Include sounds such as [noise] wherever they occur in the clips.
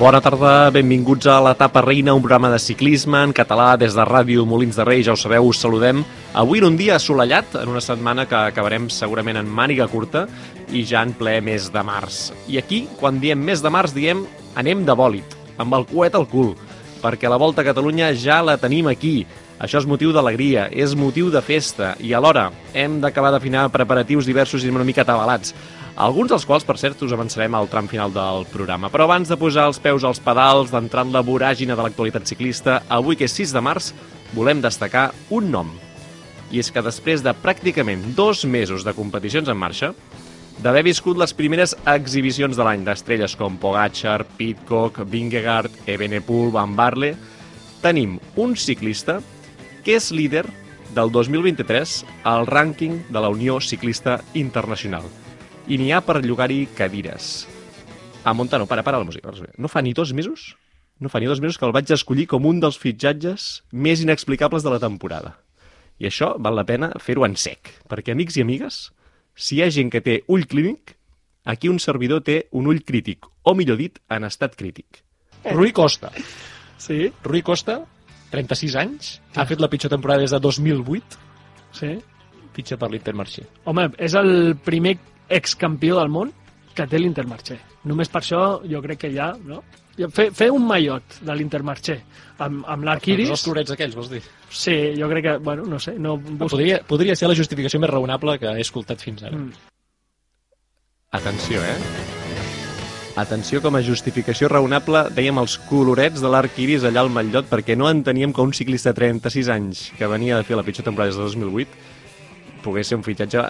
Bona tarda, benvinguts a l'etapa reina, un programa de ciclisme en català des de Ràdio Molins de Rei, ja ho sabeu, us saludem. Avui en un dia assolellat, en una setmana que acabarem segurament en màniga curta i ja en ple mes de març. I aquí, quan diem mes de març, diem anem de bòlit, amb el coet al cul, perquè la Volta a Catalunya ja la tenim aquí. Això és motiu d'alegria, és motiu de festa i alhora hem d'acabar d'afinar preparatius diversos i una mica atabalats alguns dels quals, per cert, us avançarem al tram final del programa. Però abans de posar els peus als pedals, d'entrar en la voràgina de l'actualitat ciclista, avui que és 6 de març, volem destacar un nom. I és que després de pràcticament dos mesos de competicions en marxa, d'haver viscut les primeres exhibicions de l'any d'estrelles com Pogacar, Pitcock, Vingegaard, Evenepoel, Van Barle, tenim un ciclista que és líder del 2023 al rànquing de la Unió Ciclista Internacional i n'hi ha per llogar-hi cadires. A Montano, para, para la música. No fa ni dos mesos, no fa ni dos mesos que el vaig escollir com un dels fitxatges més inexplicables de la temporada. I això val la pena fer-ho en sec, perquè amics i amigues, si hi ha gent que té ull clínic, aquí un servidor té un ull crític, o millor dit, en estat crític. Rui Costa. Sí, Rui Costa, 36 anys, ha fet la pitjor temporada des de 2008, sí. fitxa per l'Intermarché. Home, és el primer excampió del món que té l'Intermarché. Només per això jo crec que ja, no? Fer, fer un maiot de l'Intermarché amb, amb l'arc iris... Els florets aquells, vols dir? Sí, jo crec que, bueno, no sé... No, bus... podria, podria ser la justificació més raonable que he escoltat fins ara. Mm. Atenció, eh? Atenció, com a justificació raonable, dèiem els colorets de l'arc iris allà al Matllot, perquè no enteníem que un ciclista de 36 anys que venia de fer la pitjor temporada des de 2008 pogués ser un fitxatge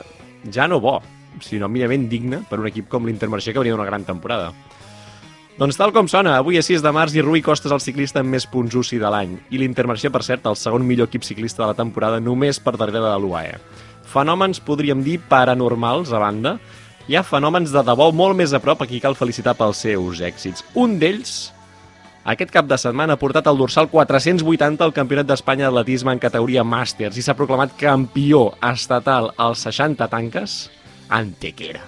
ja no bo, sinó mínimament digne per un equip com l'Intermarché que venia d'una gran temporada. Doncs tal com sona, avui és 6 de març i Rui Costa és el ciclista amb més punts UCI de l'any i l'Intermarché, per cert, el segon millor equip ciclista de la temporada només per darrere de l'UAE. Fenòmens, podríem dir, paranormals, a banda, hi ha fenòmens de debò molt més a prop a qui cal felicitar pels seus èxits. Un d'ells, aquest cap de setmana, ha portat el dorsal 480 al Campionat d'Espanya d'atletisme en categoria Màsters i s'ha proclamat campió estatal als 60 tanques Antequera.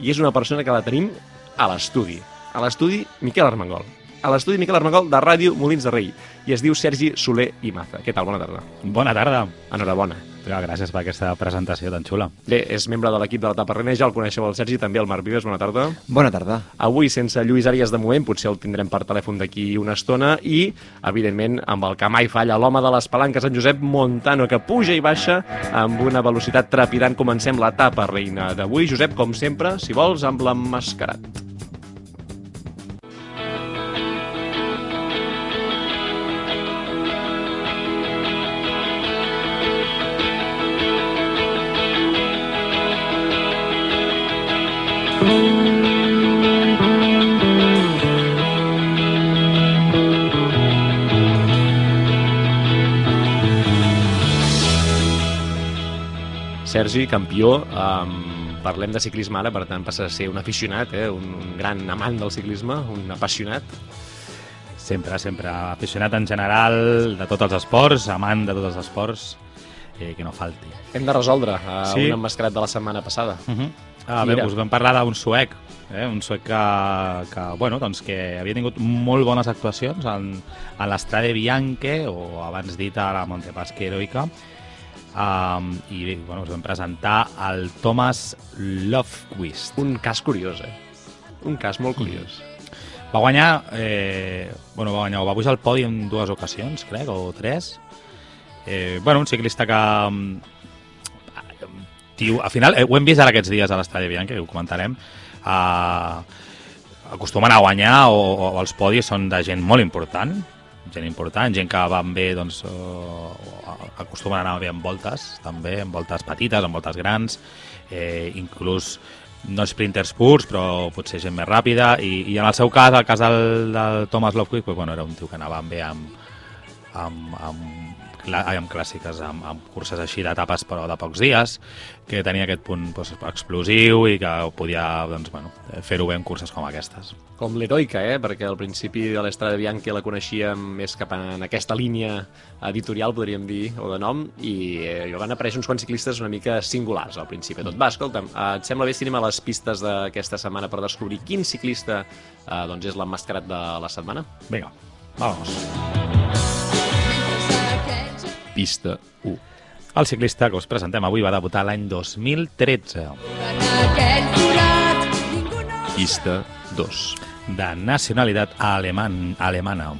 I és una persona que la tenim a l'estudi. A l'estudi Miquel Armengol. A l'estudi Miquel Armengol de Ràdio Molins de Rei. I es diu Sergi Soler i Maza. Què tal? Bona tarda. Bona tarda. Enhorabona. Ja, gràcies per aquesta presentació tan xula. Bé, és membre de l'equip de la Tapa René, ja el coneixeu el Sergi, també el Marc Vives, bona tarda. Bona tarda. Avui sense Lluís Arias de moment, potser el tindrem per telèfon d'aquí una estona, i, evidentment, amb el que mai falla, l'home de les palanques, en Josep Montano, que puja i baixa amb una velocitat trepidant. Comencem l'etapa reina d'avui. Josep, com sempre, si vols, amb l'emmascarat. Sergi, campió, um, parlem de ciclisme ara, per tant passa a ser un aficionat, eh? un, un gran amant del ciclisme, un apassionat. Sempre, sempre aficionat en general de tots els esports, amant de tots els esports, eh, que no falti. Hem de resoldre uh, sí. un emmascarat de la setmana passada. Uh -huh. Ah, bé, us vam parlar d'un suec, eh? un suec que, que, bueno, doncs que havia tingut molt bones actuacions en, en l'Estrade Bianche, o abans dit a la Montepaschi Heroica, Um, i bueno, us vam presentar el Thomas Lovequist. Un cas curiós, eh? Un cas molt curiós. Mm. Va guanyar, eh, bueno, va guanyar, va pujar al podi en dues ocasions, crec, o tres. Eh, bueno, un ciclista que... Tio, al final, eh, ho hem vist ara aquests dies a l'Estadi Bianca, que ho comentarem, eh, acostumen a guanyar o, o els podis són de gent molt important, gent important, gent que van bé, doncs, uh, acostumen a anar bé en voltes, també, en voltes petites, en voltes grans, eh, inclús no sprinters purs, però potser gent més ràpida, i, i en el seu cas, el cas del, del Thomas Lovequick, pues, bueno, era un tio que anava bé amb, amb, amb amb clàssiques, amb, amb curses així d'etapes però de pocs dies, que tenia aquest punt doncs, explosiu i que podia doncs, bueno, fer-ho bé en curses com aquestes. Com l'heroica, eh? perquè al principi de l'Estrada Bianchi la coneixíem més cap en aquesta línia editorial, podríem dir, o de nom, i eh, van aparèixer uns quants ciclistes una mica singulars al principi. Tot va, escolta'm, eh, et sembla bé si anem a les pistes d'aquesta setmana per descobrir quin ciclista eh, doncs és l'emmascarat de la setmana? Vinga, vamos. Pista 1. El ciclista que us presentem avui va debutar l'any 2013. Pista 2. De nacionalitat aleman, alemana.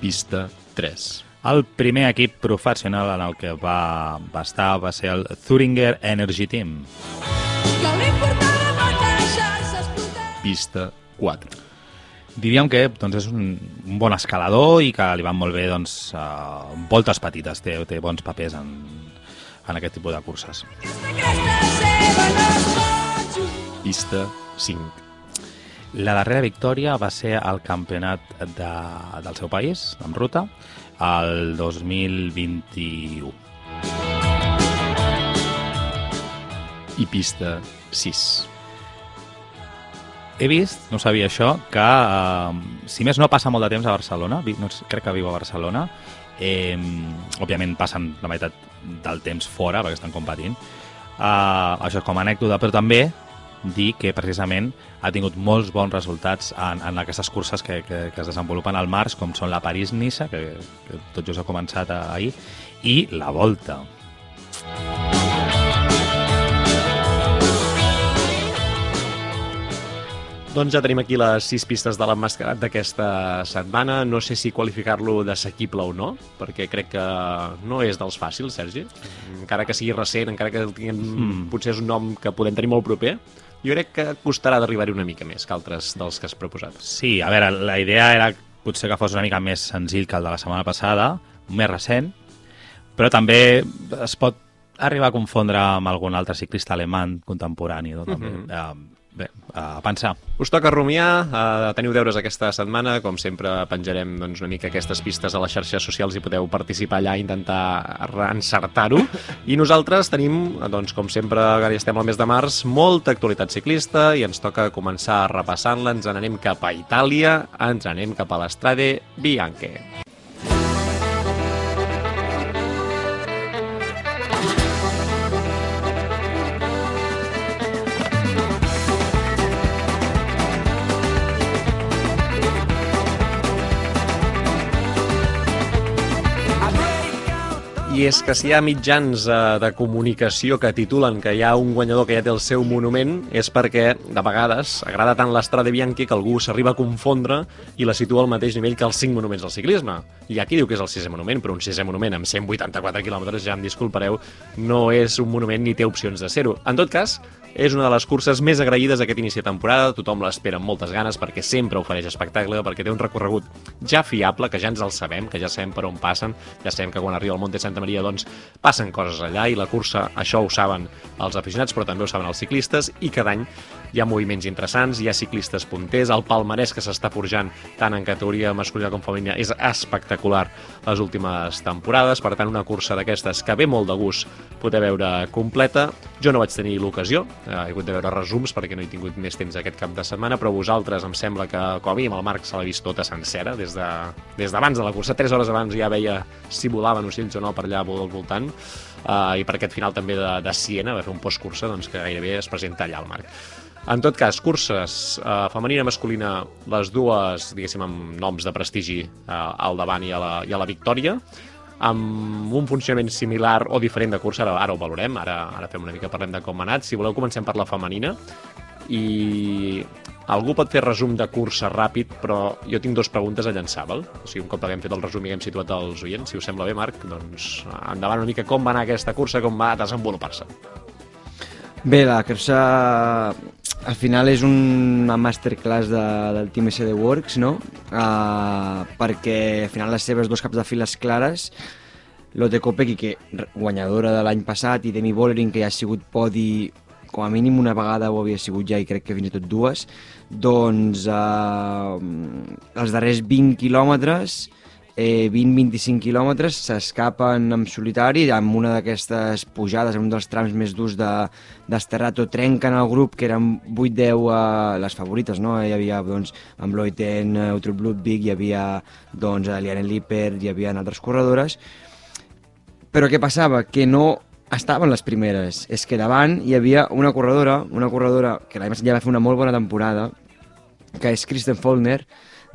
Pista 3. El primer equip professional en el que va, va estar va ser el Thuringer Energy Team. Pista 4. Diríem que doncs, és un, un bon escalador i que li van molt bé doncs, uh, voltes petites, té, té bons papers en, en aquest tipus de curses. Pista 5. La darrera victòria va ser al campionat de, del seu país, en ruta, el 2021. I pista 6. He vist, no sabia això, que eh, si més no passa molt de temps a Barcelona, no, crec que viu a Barcelona, eh, òbviament passen la meitat del temps fora perquè estan competint, eh, això és com a anècdota, però també dir que precisament ha tingut molts bons resultats en, en aquestes curses que, que, que es desenvolupen al març, com són la París-Niça, que, que tot just ha començat ahir, i la Volta. Doncs ja tenim aquí les sis pistes de l'emmascarat d'aquesta setmana. No sé si qualificar-lo d'assequible o no, perquè crec que no és dels fàcils, Sergi. Encara que sigui recent, encara que tinguem, Mm. potser és un nom que podem tenir molt proper, jo crec que costarà d'arribar-hi una mica més que altres dels que has proposat. Sí, a veure, la idea era potser que fos una mica més senzill que el de la setmana passada, més recent, però també es pot arribar a confondre amb algun altre ciclista alemany contemporani. No? També. Mhm. uh, bé, a pensar. Us toca rumiar, eh, teniu deures aquesta setmana, com sempre penjarem doncs, una mica aquestes pistes a les xarxes socials i podeu participar allà intentar encertar-ho. I nosaltres tenim, doncs, com sempre, ara ja estem al mes de març, molta actualitat ciclista i ens toca començar repassant-la. Ens n'anem cap a Itàlia, ens n'anem cap a l'Estrade Bianche. I és que si hi ha mitjans eh, de comunicació que titulen que hi ha un guanyador que ja té el seu monument, és perquè, de vegades, agrada tant l'Estrada Bianchi que algú s'arriba a confondre i la situa al mateix nivell que els cinc monuments del ciclisme. Hi ha qui diu que és el sisè monument, però un sisè monument amb 184 quilòmetres, ja em disculpareu, no és un monument ni té opcions de ser-ho. En tot cas, és una de les curses més agraïdes d'aquest inici de temporada, tothom l'espera amb moltes ganes perquè sempre ofereix espectacle, perquè té un recorregut ja fiable, que ja ens el sabem, que ja sabem per on passen, ja sabem que quan arriba al Monte Santa Maria doncs passen coses allà i la cursa, això ho saben els aficionats, però també ho saben els ciclistes i cada any hi ha moviments interessants, hi ha ciclistes punters, el palmarès que s'està forjant tant en categoria masculina com femenina és espectacular les últimes temporades, per tant una cursa d'aquestes que ve molt de gust poder veure completa. Jo no vaig tenir l'ocasió, eh, he hagut de veure resums perquè no he tingut més temps aquest cap de setmana, però vosaltres em sembla que, com a mínim, el Marc se l'ha vist tota sencera, des de, des d'abans de la cursa, 3 hores abans ja veia si volaven ocells o no per allà al voltant, uh, i per aquest final també de, de Siena, va fer un postcursa doncs, que gairebé es presenta allà al Marc. En tot cas, curses eh, femenina i masculina, les dues, diguéssim, amb noms de prestigi eh, al davant i a la, i a la victòria, amb un funcionament similar o diferent de cursa, ara, ara ho valorem, ara, ara fem una mica, parlem de com ha anat. Si voleu, comencem per la femenina. I algú pot fer resum de cursa ràpid, però jo tinc dues preguntes a llançar, val? O sigui, un cop haguem fet el resum i haguem situat els oients, si us sembla bé, Marc, doncs endavant una mica com va anar aquesta cursa, com va desenvolupar-se. Bé, la cursa al final és una masterclass de, del Team SD Works, no? Uh, perquè al final les seves dos caps de files clares, Lotte Kopecky, que guanyadora de l'any passat, i Demi Vollering, que ja ha sigut podi com a mínim una vegada ho havia sigut ja i crec que fins i tot dues, doncs eh, els darrers 20 quilòmetres eh, 20-25 quilòmetres s'escapen en solitari amb una d'aquestes pujades, en un dels trams més durs de, d'Esterrato, trenquen el grup que eren 8-10 eh, les favorites, no? Hi havia doncs, amb Loiten, eh, Utrup Ludwig, hi havia doncs, Liane Lipper, hi havia altres corredores, però què passava? Que no estaven les primeres. És que davant hi havia una corredora, una corredora que l'any passat ja va fer una molt bona temporada, que és Kristen Follner,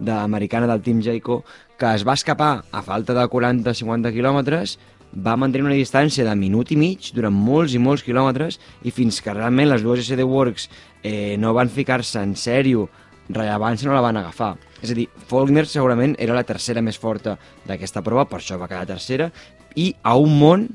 d'americana del Team Jayco, que es va escapar a falta de 40-50 quilòmetres, va mantenir una distància de minut i mig durant molts i molts quilòmetres i fins que realment les dues SD Works eh, no van ficar-se en sèrio rellevància no la van agafar. És a dir, Faulkner segurament era la tercera més forta d'aquesta prova, per això va quedar tercera, i a un món,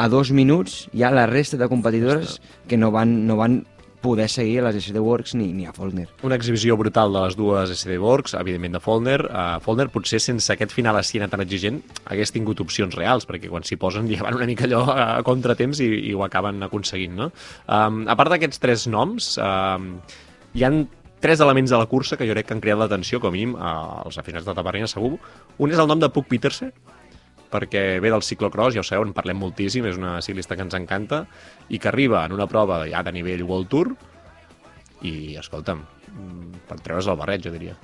a dos minuts, hi ha la resta de competidores que no van, no van poder seguir a les SD Works ni, ni a Faulkner. Una exhibició brutal de les dues SD Works, evidentment de Follner. Uh, Follner potser sense aquest final escena tan exigent hagués tingut opcions reals, perquè quan s'hi posen ja van una mica allò a contratemps i, i ho acaben aconseguint, no? Um, a part d'aquests tres noms, um, hi han tres elements de la cursa que jo crec que han creat l'atenció, com a mínim, als aficionats de Tabarrina segur. Un és el nom de Puck Petersen, perquè ve del ciclocross, ja ho sabeu, en parlem moltíssim, és una ciclista que ens encanta, i que arriba en una prova ja de nivell World Tour, i, escolta'm, per treure's el barret, jo diria.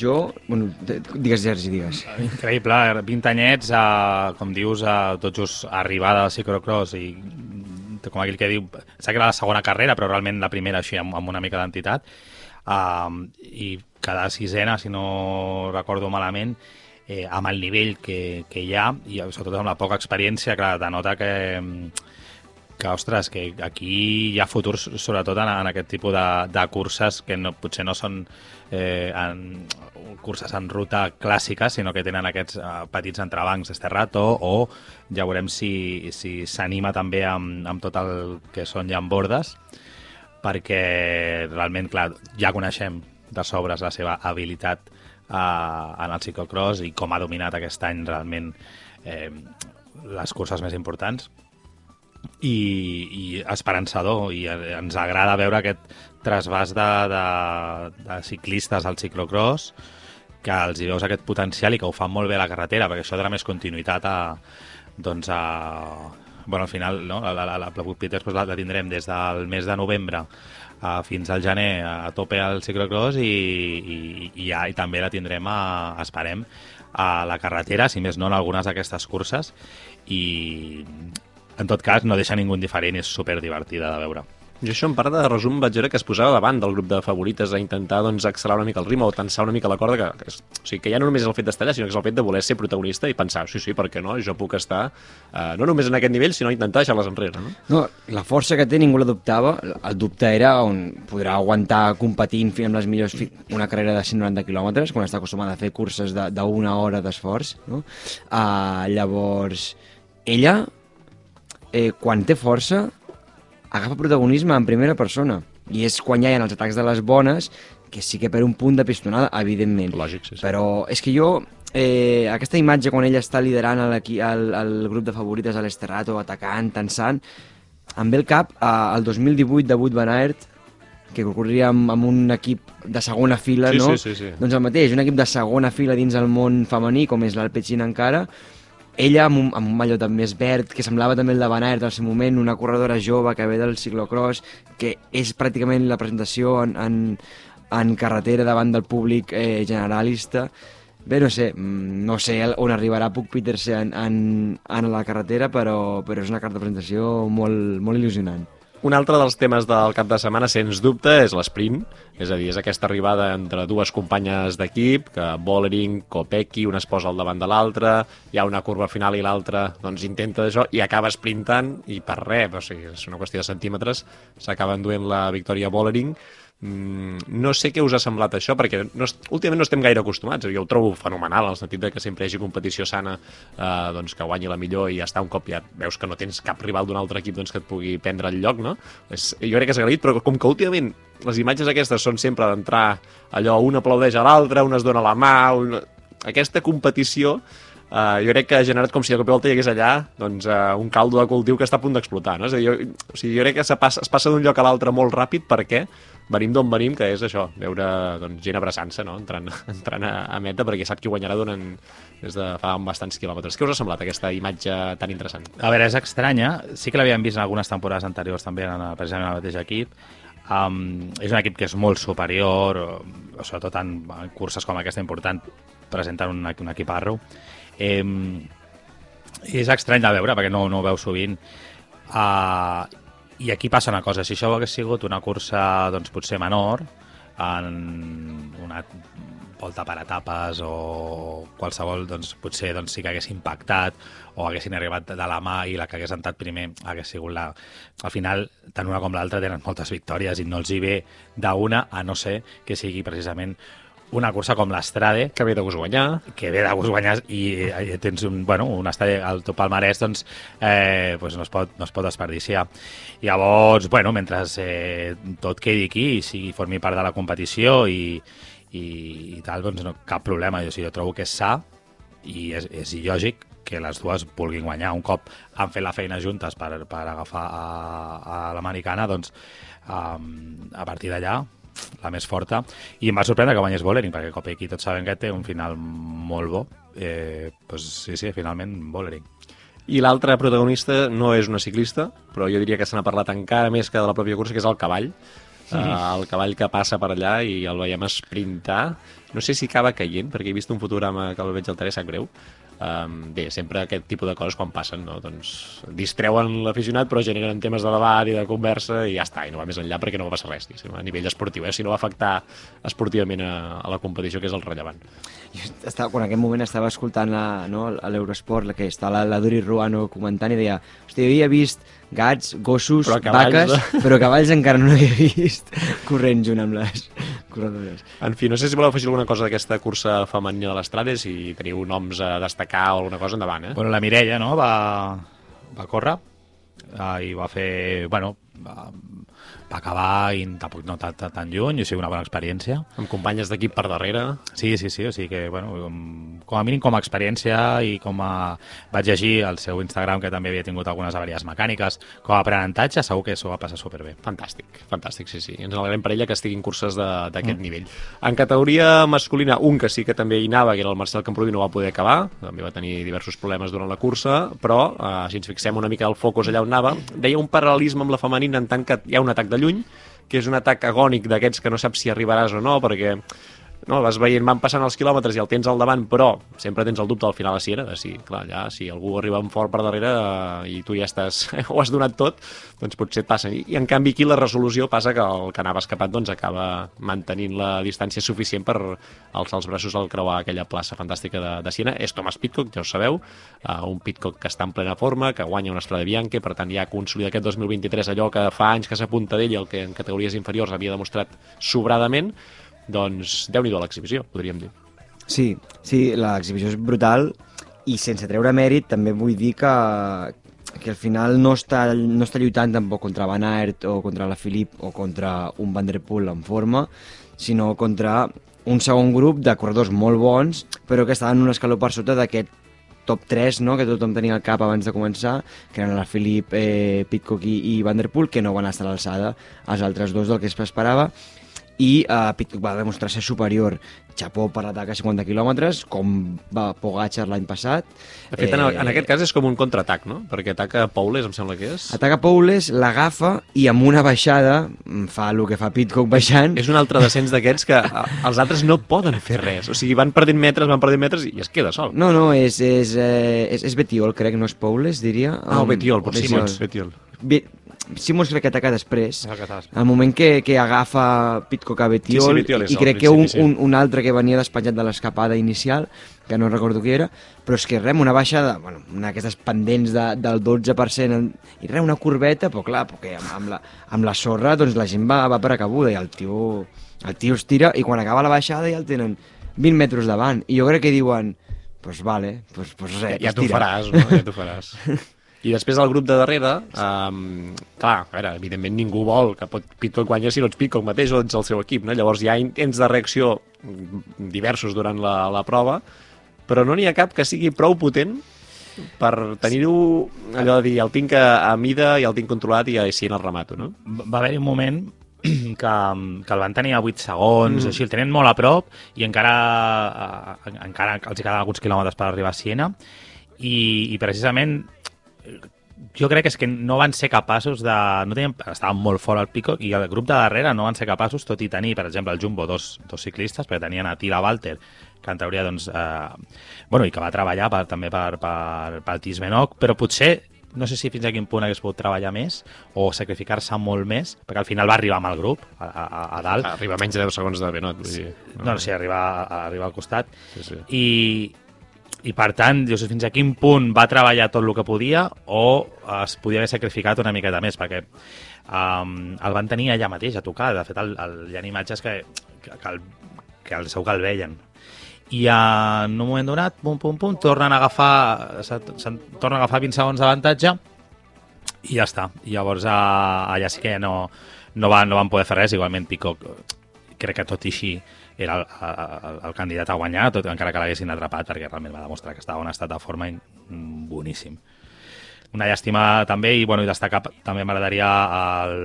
Jo, bueno, digues, Sergi, digues. Increïble, 20 anyets, eh, com dius, eh, tot just arribada al ciclocross i com aquell que diu, sap que era la segona carrera, però realment la primera així amb, amb una mica d'entitat, uh, i cada sisena, si no recordo malament, eh, amb el nivell que, que hi ha, i sobretot amb la poca experiència, clar, denota que, mm, que, ostres, que aquí hi ha futur sobretot en, en aquest tipus de, de curses que no, potser no són eh, en, curses en ruta clàssiques, sinó que tenen aquests eh, petits entrebancs d'esterrato o ja veurem si si s'anima també amb, amb tot el que són llambordes perquè realment, clar, ja coneixem de sobres la seva habilitat en el ciclocross i com ha dominat aquest any realment eh, les curses més importants. I, i esperançador i ens agrada veure aquest trasbàs de, de, de ciclistes al ciclocross que els hi veus aquest potencial i que ho fan molt bé a la carretera perquè això dona més continuïtat a, doncs a, bueno, al final no? la, la, la, la Peters doncs, la, la tindrem des del mes de novembre a, fins al gener a tope al ciclocross i, i, i, ja, i també la tindrem a, esperem a la carretera, si més no en algunes d'aquestes curses i en tot cas no deixa ningú indiferent és super divertida de veure. Jo això en part de resum vaig veure que es posava davant del grup de favorites a intentar doncs, accelerar una mica el ritme o tensar una mica la corda, que, que, és, o sigui, que ja no només és el fet d'estar allà, sinó que és el fet de voler ser protagonista i pensar, sí, sí, per què no? Jo puc estar eh, no només en aquest nivell, sinó intentar deixar-les enrere, no? No, la força que té ningú la dubtava. El dubte era on podrà aguantar competint fins amb les millors una carrera de 190 quilòmetres, quan està acostumada a fer curses de- d'una hora d'esforç. No? Uh, llavors, ella, eh, quan té força, agafa protagonisme en primera persona. I és quan hi ha els atacs de les bones, que sí que per un punt de pistonada, evidentment. Lògic, sí, sí. Però és que jo, eh, aquesta imatge quan ella està liderant el, el, el grup de favorites a l'Esterrato, atacant, tensant, em ve el cap eh, el 2018 de Wood Van Aert, que corria amb, amb un equip de segona fila, Sí, no? sí, sí, sí. Doncs el mateix, un equip de segona fila dins el món femení, com és l'Alpecin encara, ella amb un, amb un mallot més verd, que semblava també el de Van Aert al seu moment, una corredora jove que ve del ciclocross, que és pràcticament la presentació en, en, en carretera davant del públic eh, generalista. Bé, no sé, mm, no sé on arribarà Puc Petersen en, en, en la carretera, però, però és una carta de presentació molt, molt il·lusionant. Un altre dels temes del cap de setmana, sens dubte, és l'esprint. És a dir, és aquesta arribada entre dues companyes d'equip, que Bollering, Kopecky, una es posa al davant de l'altra, hi ha una curva final i l'altra doncs, intenta això i acaba sprintant i per res, o sigui, és una qüestió de centímetres, s'acaba enduent la victòria Bollering. Mm, no sé què us ha semblat això, perquè no, últimament no estem gaire acostumats. Jo ho trobo fenomenal, en el sentit de que sempre hi hagi competició sana, eh, doncs que guanyi la millor i ja està un cop ja veus que no tens cap rival d'un altre equip doncs, que et pugui prendre el lloc, no? És, jo crec que és agraït, però com que últimament les imatges aquestes són sempre d'entrar allò, un aplaudeix a l'altre, un es dona la mà, un... aquesta competició Uh, jo crec que ha generat com si de cop i volta hi hagués allà doncs, uh, un caldo de cultiu que està a punt d'explotar. No? És a dir, jo, o sigui, jo crec que passa, es passa d'un lloc a l'altre molt ràpid perquè venim d'on venim, que és això, veure doncs, gent abraçant-se, no? entrant, [laughs] entrant a, a meta, perquè sap qui guanyarà durant, des de fa bastants quilòmetres. Què us ha semblat aquesta imatge tan interessant? A veure, és estranya. Sí que l'havíem vist en algunes temporades anteriors també, en, precisament en el mateix equip. Um, és un equip que és molt superior, sobretot en, en curses com aquesta important, presenten un, un equiparro. I és estrany de veure, perquè no, no ho veu sovint. Uh, I aquí passa una cosa, si això hagués sigut una cursa doncs, potser menor, en una volta per etapes o qualsevol, doncs potser doncs, sí que hagués impactat o haguessin arribat de la mà i la que hagués entrat primer hagués sigut la... Al final, tant una com l'altra tenen moltes victòries i no els hi ve d'una, a no ser que sigui precisament una cursa com l'Estrade, Que ve de gust guanyar. que ve de gust guanyar i eh, tens un, bueno, un estadi al teu palmarès, doncs, eh, pues no, es pot, no es pot desperdiciar. Llavors, bueno, mentre eh, tot quedi aquí i sigui, formi part de la competició i, i, i tal, doncs no, cap problema. Jo, sí, jo trobo que és sa i és, és lògic que les dues vulguin guanyar. Un cop han fet la feina juntes per, per agafar a, a l'americana, doncs um, a partir d'allà la més forta, i em va sorprendre que guanyés Bollering, perquè Kopecky tots sabem que té un final molt bo. Eh, doncs sí, sí, finalment Bollering. I l'altre protagonista no és una ciclista, però jo diria que se n'ha parlat encara més que de la pròpia cursa, que és el cavall. Sí. Uh, el cavall que passa per allà i el veiem esprintar. No sé si acaba caient, perquè he vist un fotograma que el veig al tele, sap greu. Um, bé, sempre aquest tipus de coses quan passen, no? doncs distreuen l'aficionat però generen temes de debat i de conversa i ja està, i no va més enllà perquè no va passar res a nivell esportiu, eh? si no va afectar esportivament a, a la competició que és el rellevant estava, quan en aquell moment estava escoltant la, no, a l'Eurosport, la que està la, la Duri Ruano comentant i deia, hòstia, jo havia vist gats, gossos, Però cavalls, vaques, [laughs] però cavalls encara no havia vist [laughs] corrent junt amb les [laughs] corredores. En fi, no sé si voleu afegir alguna cosa d'aquesta cursa femenina de l'Estrada, si teniu noms a destacar o alguna cosa, endavant, eh? Bueno, la Mireia, no?, va, va córrer uh, i va fer, bueno, va, va acabar i tampoc no tan, tan, lluny, o sigui, una bona experiència. Amb companyes d'equip per darrere. Sí, sí, sí, o sigui que, bueno, com- com a mínim com a experiència i com a... Vaig llegir al seu Instagram que també havia tingut algunes avaries mecàniques. Com a aprenentatge segur que s'ho va passar superbé. Fantàstic, fantàstic, sí, sí. Ens alegrem per ella que estiguin curses d'aquest mm. nivell. En categoria masculina, un que sí que també hi anava, que era el Marcel Camproví, no va poder acabar, també va tenir diversos problemes durant la cursa, però eh, si ens fixem una mica al focus allà on anava, deia un paral·lelisme amb la femenina en tant que hi ha un atac de lluny, que és un atac agònic d'aquests que no saps si arribaràs o no, perquè no, vas veient, van passant els quilòmetres i el tens al davant, però sempre tens el dubte al final a Siena, de si, clar, allà, si algú arriba amb fort per darrere eh, i tu ja estàs, [laughs] ho has donat tot, doncs potser et passen. I, I en canvi aquí la resolució passa que el que anava escapat doncs acaba mantenint la distància suficient per alçar els braços al creuar aquella plaça fantàstica de, de Siena. És Thomas Pitcock, ja ho sabeu, uh, un Pitcock que està en plena forma, que guanya una Estrada Bianca, per tant ja consolida aquest 2023 allò que fa anys que s'apunta d'ell i el que en categories inferiors havia demostrat sobradament, doncs déu nhi a l'exhibició, podríem dir. Sí, sí, l'exhibició és brutal i sense treure mèrit també vull dir que, que al final no està, no està lluitant tampoc contra Van Aert o contra la Filip o contra un Van Der Poel en forma, sinó contra un segon grup de corredors molt bons, però que estaven un escaló per sota d'aquest top 3 no? que tothom tenia al cap abans de començar, que eren la Filip, eh, Pitcock i, i Van Der Poel, que no van estar a l'alçada els altres dos del que es esperava, i Pitcock va demostrar ser superior. Chapó per l'atac a 50 quilòmetres, com va Pogacar l'any passat. De fet, en, en aquest cas és com un contraatac, no? Perquè ataca Paules, em sembla que és. Ataca Poules, l'agafa i amb una baixada mm, fa el que fa Pitcock baixant. És un altre descens d'aquests que a- els altres no poden fer res. O sigui, van perdent metres, van perdent metres i es queda sol. No, no, és, és, eh, és, és Betiol, crec, no és Poules, diria. Ah, o Um, Betiol, potser Betiol. Simons. Betiol. Be Simons crec que ataca després. Al moment que, que agafa Pitcock a Betiol, Sí, sí, i crec que un, sí. un, un altre que venia despenjat de l'escapada inicial, que no recordo qui era, però és que res, una baixada, bueno, una d'aquestes pendents de, del 12%, i res, una corbeta, però clar, perquè amb, amb, la, amb la sorra doncs la gent va, va per acabuda i el tio, el tio es tira i quan acaba la baixada ja el tenen 20 metres davant. I jo crec que diuen, pues vale, pues, pues res, Ja, ja t'ho faràs, no? Ja t'ho faràs. [laughs] I després del grup de darrere, um, clar, a veure, evidentment ningú vol que pot Pitcock guanya si no ets Pitcock mateix o ets el seu equip, no? Llavors hi ha intents de reacció diversos durant la, la prova però no n'hi ha cap que sigui prou potent per tenir-ho, allò de dir, el tinc a, a mida i el tinc controlat i així en el remato, no? va haver-hi un moment [clears throat] que, que el van tenir a 8 segons, mm. així, el tenen molt a prop i encara, eh, encara els hi quedaven alguns quilòmetres per arribar a Siena i, i precisament jo crec que és que no van ser capaços de... No tenien, estaven molt fora al pico i el grup de darrere no van ser capaços, tot i tenir, per exemple, el Jumbo, dos, dos ciclistes, perquè tenien a Tila Walter, que en teoria, doncs, eh, bueno, i que va treballar per, també per, per, per Tisbenoc, però potser no sé si fins a quin punt hagués pogut treballar més o sacrificar-se molt més, perquè al final va arribar amb el grup, a, a, a dalt. Arriba menys de 10 segons de Benot. Vull dir, No, no, sí, arriba, arriba al costat. Sí, sí. I, i per tant, sé fins a quin punt va treballar tot el que podia o es podia haver sacrificat una miqueta més, perquè um, el van tenir allà mateix a tocar. De fet, el, el, hi ha imatges que, que, que, el, que el, segur que el veien. I en un moment donat, pum, pum, pum, tornen a agafar, se, se, tornen a agafar 20 segons d'avantatge i ja està. I llavors a, allà sí que no, no, van, no van poder fer res. Igualment Pico, crec que tot i així era el, el, el candidat a guanyar, tot, encara que l'haguessin atrapat, perquè realment va demostrar que estava en un estat de forma boníssim. Una llàstima també, i, bueno, i destacar també m'agradaria el,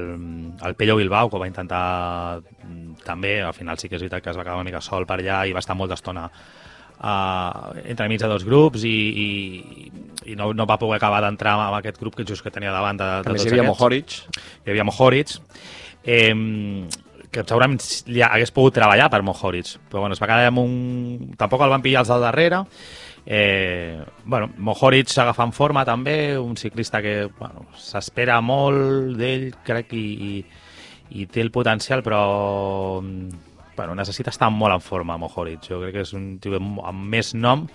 el Pello Bilbao, que va intentar mm, també, al final sí que és veritat que es va quedar una mica sol per allà i va estar molta estona uh, entre mig de dos grups i, i, i no, no va poder acabar d'entrar amb aquest grup que just que tenia davant de, de més, tots hi havia aquests Mohoric. hi havia Mohoric, eh, que segurament li hagués pogut treballar per Mohoric, però bueno, es va quedar amb un... Tampoc el van pillar els del darrere. Eh, bueno, Mohoric agafant forma també, un ciclista que bueno, s'espera molt d'ell, crec, i, i, i té el potencial, però bueno, necessita estar molt en forma, Mohoric. Jo crec que és un tio amb més nom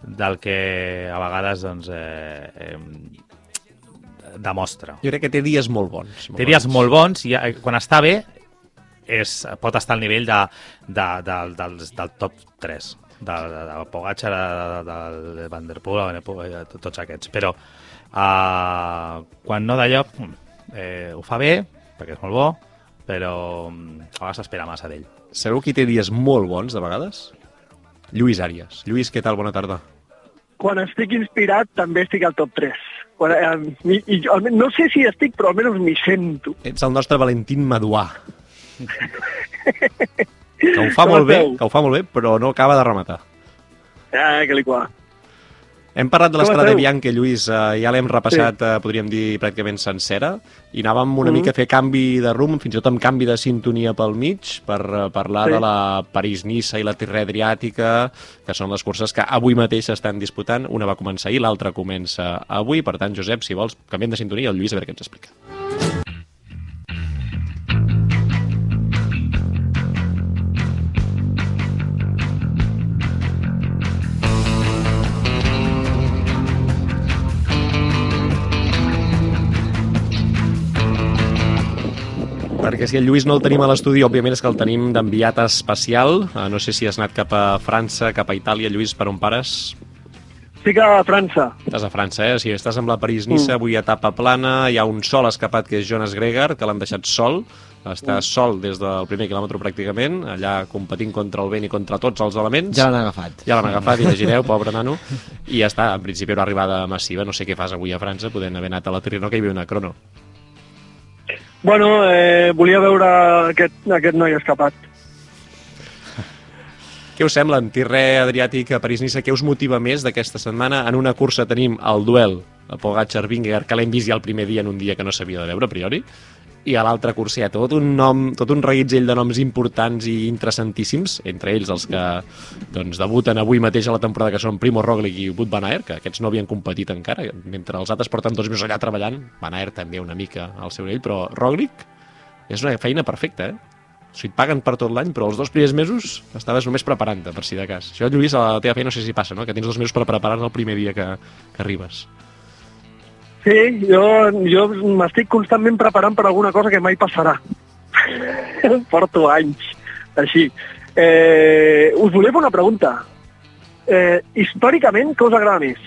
del que a vegades doncs, eh, eh, demostra. Jo crec que té dies molt bons. Té dies molt bons i eh, quan està bé és, pot estar al nivell de, de, de, del, del top 3 de, de, de Pogacar, de, de, de Van der Poel, de, Poel, de tots aquests però uh, quan no d'allò eh, ho fa bé perquè és molt bo però mm, a vegades s'espera massa d'ell Sabeu qui té dies molt bons, de vegades? Lluís Àries. Lluís, què tal? Bona tarda. quan estic inspirat també estic al top 3. Quan, eh, i, i, no sé si estic, però almenys m'hi sento. Ets el nostre Valentín Maduà. Que ho fa Com molt bé, que ho fa molt bé, però no acaba de rematar. Ah, que li qua. Hem parlat de l'estrada de? Bianca, Lluís, eh, ja l'hem repassat, eh, podríem dir, pràcticament sencera, i anàvem una Mhm. mica a fer canvi de rumb, fins i tot amb canvi de sintonia pel mig, per eh, parlar Sí. de la París-Niça i la Tirre Adriàtica, que són les curses que avui mateix s'estan disputant. Una va començar ahir, l'altra comença avui. Per tant, Josep, si vols, canviem de sintonia, el Lluís a veure què ens explica. Perquè si el Lluís no el tenim a l'estudi, òbviament és que el tenim d'enviat especial. Eh, No sé si has anat cap a França, cap a Itàlia. Lluís, per on pares? Estic a França. Estàs a França, eh? Si estàs amb la París-Niça, avui etapa plana, hi ha un sol escapat que és Jonas Gregar, que l'han deixat sol, està sol des del primer quilòmetre pràcticament, allà competint contra el vent i contra tots els elements. Ja l'han agafat. Ja l'han agafat, imagineu, pobre nano. I ja està, en principi una arribada massiva. No sé què fas avui a França, podent haver anat a la Tirreno, que hi havia una crono. Bueno, eh, volia veure aquest, aquest noi escapat. Què us sembla, en Tirre Adriàtic a París-Niça, què us motiva més d'aquesta setmana? En una cursa tenim el duel a Pogacar-Vingegaard, que l'hem vist ja el primer dia en un dia que no s'havia de veure a priori, i a l'altra cursa hi ha tot un nom, tot un reguitzell de noms importants i interessantíssims, entre ells els que doncs, debuten avui mateix a la temporada, que són Primo Roglic i Wout Van Aert, que aquests no havien competit encara, mentre els altres porten dos mesos allà treballant, Van Aert també una mica al seu nivell, però Roglic és una feina perfecta, eh? O sigui, et paguen per tot l'any, però els dos primers mesos estaves només preparant-te, per si de cas. Això, Lluís, a la teva feina no sé si passa, no? Que tens dos mesos per preparar el primer dia que, que arribes. Sí, jo, jo m'estic constantment preparant per alguna cosa que mai passarà. [laughs] Porto anys, així. Eh, us volia fer una pregunta. Eh, històricament, què us agrada més?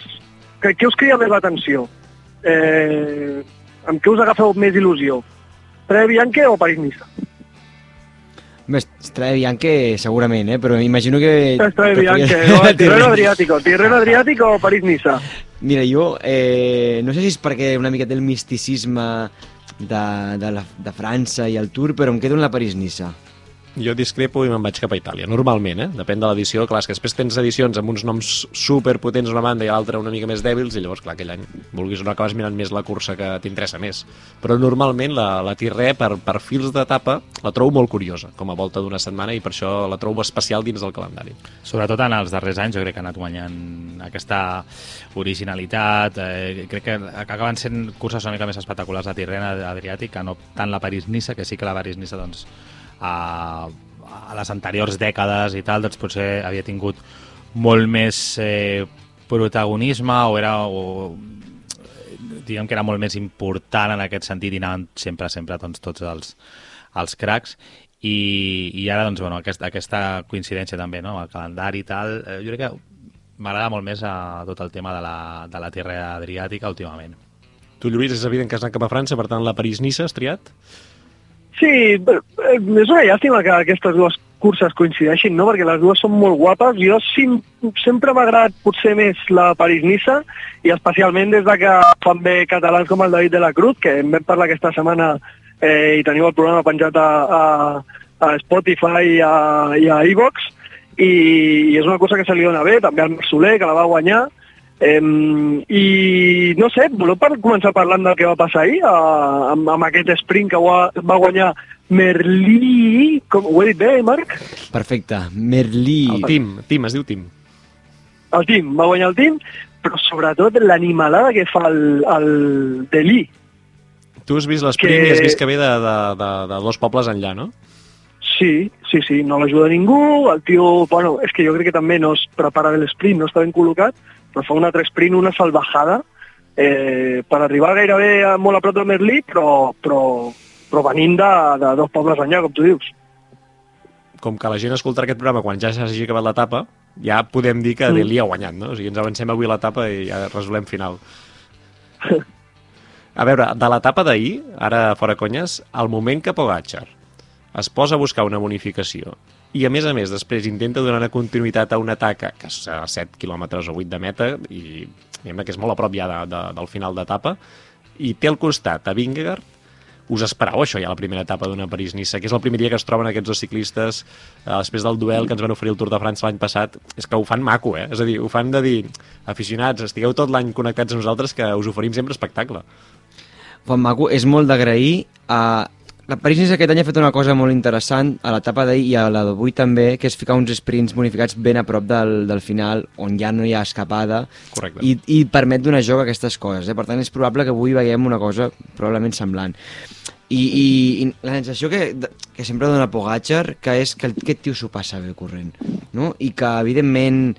Què, què us crida més l'atenció? Eh, amb què us agafeu més il·lusió? Tre Bianche o París-Niça? Més, Estrada Bianche segurament, eh? però imagino que... Estrada que Bianche, no, Tirreno [laughs] Adriàtico. Tirreno Adriàtico o París-Niça? Mira, jo eh, no sé si és perquè una mica té el misticisme de, de, la, de França i el Tour, però em quedo en la París-Niça. Jo discrepo i me'n vaig cap a Itàlia, normalment, eh? Depèn de l'edició, clar, que després tens edicions amb uns noms superpotents una banda i l'altra una mica més dèbils, i llavors, clar, aquell any, vulguis o no, acabes mirant més la cursa que t'interessa més. Però normalment la, la Tirré, per, per fils d'etapa, la trobo molt curiosa, com a volta d'una setmana, i per això la trobo especial dins del calendari. Sobretot en els darrers anys jo crec que ha anat guanyant aquesta originalitat, eh, crec que acaben sent curses una mica més espectaculars de Tirrena Adriàtic que no tant la París-Niça, que sí que la París-Niça doncs, a, a les anteriors dècades i tal, doncs potser havia tingut molt més eh, protagonisme o era o, diguem que era molt més important en aquest sentit i anaven sempre, sempre doncs, tots els, els cracs i, i ara doncs, bueno, aquesta, aquesta coincidència també, no? el calendari i tal, eh, jo crec que m'agrada molt més a tot el tema de la, de la Terra Adriàtica últimament. Tu, Lluís, és evident que has anat cap a França, per tant, la París-Niça has triat? Sí, eh, és una llàstima que aquestes dues curses coincideixin, no? perquè les dues són molt guapes. Jo sim, sempre m'ha agradat potser més la París-Niça i especialment des de que fan bé catalans com el David de la Cruz, que en vam parlar aquesta setmana eh, i teniu el programa penjat a, a, a Spotify i a, i a iVox, i, i és una cosa que se li dona bé, també al Soler, que la va guanyar, Eh, I no sé, voleu par començar parlant del que va passar ahir a, amb, amb aquest sprint que va, va guanyar Merlí, com, ho he dit bé, Marc? Perfecte. Merlí. El Tim, Tim, es diu Tim. El Tim, va guanyar el Tim, però sobretot l'animalada que fa el, el Delí. Tu has vist l'esprint Que- i has vist que ve de, de, de, de dos pobles enllà, no? Sí, sí, sí, no l'ajuda ningú, el tio, bueno, és que jo crec que també no es prepara bé l'esprint, no està ben col·locat, però fa un altre sprint, una salvajada, eh, per arribar gairebé a, molt a prop del Merlí, però, però, però venint de, de dos pobles enllà, com tu dius. Com que la gent escoltarà aquest programa quan ja s'hagi acabat l'etapa, ja podem dir que Mm. Delhi ha guanyat, no? O sigui, ens avancem avui l'etapa i ja resolem final. [laughs] A veure, de l'etapa d'ahir, ara fora conyes, al moment que Pogacar es posa a buscar una bonificació i a més a més després intenta donar una continuïtat a un atac que és a 7 km o 8 de meta i diguem que és molt a prop ja de, de, del final d'etapa i té al costat a Vingegaard us esperau això ja la primera etapa d'una París-Niça, que és el primer dia que es troben aquests dos ciclistes eh, després del duel que ens van oferir el Tour de França l'any passat, és que ho fan maco, eh? És a dir, ho fan de dir, aficionats, estigueu tot l'any connectats a nosaltres que us oferim sempre espectacle. Juan Maco, és molt d'agrair a... La París-Niça aquest any ha fet una cosa molt interessant a l'etapa d'ahir i a la d'avui també, que és ficar uns sprints bonificats ben a prop del, del final, on ja no hi ha escapada, Correcte. i, i permet donar joc a aquestes coses. Eh? Per tant, és probable que avui veiem una cosa probablement semblant. I, i, i la sensació que, que sempre dona Pogacar que és que aquest tio s'ho passa bé corrent, no? I que, evidentment,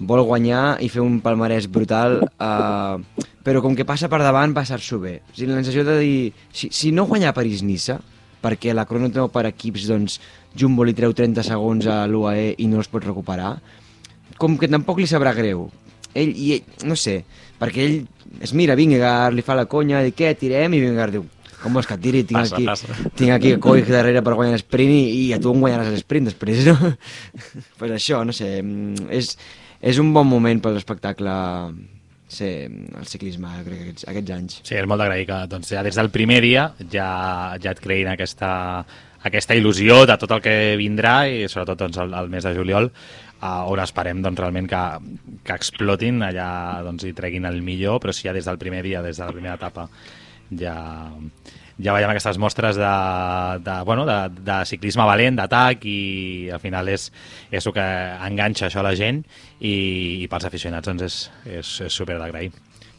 vol guanyar i fer un palmarès brutal, eh, però com que passa per davant, passar-s'ho bé. O sigui, la sensació de dir, si, si no guanyar París-Niça, perquè la crono treu per equips, doncs Jumbo li treu 30 segons a l'UAE i no els pot recuperar, com que tampoc li sabrà greu. Ell, i ell, no sé, perquè ell es mira Vingegaard, li fa la conya, diu, què, tirem? I Vingegaard diu, com vols que tiri? Tinc Passa, aquí, passa. tinc aquí Coig darrere per guanyar l'esprint i, i a tu em guanyaràs l'esprint després, no? [laughs] pues això, no sé, mm, és, és un bon moment per l'espectacle ser el ciclisme, crec, aquests, aquests anys. Sí, és molt d'agrair que doncs, ja des del primer dia ja, ja et creïn aquesta, aquesta il·lusió de tot el que vindrà i sobretot doncs, el, el mes de juliol uh, on esperem doncs, realment que, que explotin allà doncs, i treguin el millor, però si ja des del primer dia, des de la primera etapa ja, ja veiem aquestes mostres de, de, bueno, de, de ciclisme valent, d'atac i al final és, és el que enganxa això a la gent i, i pels aficionats doncs, és, és, és super d'agrair.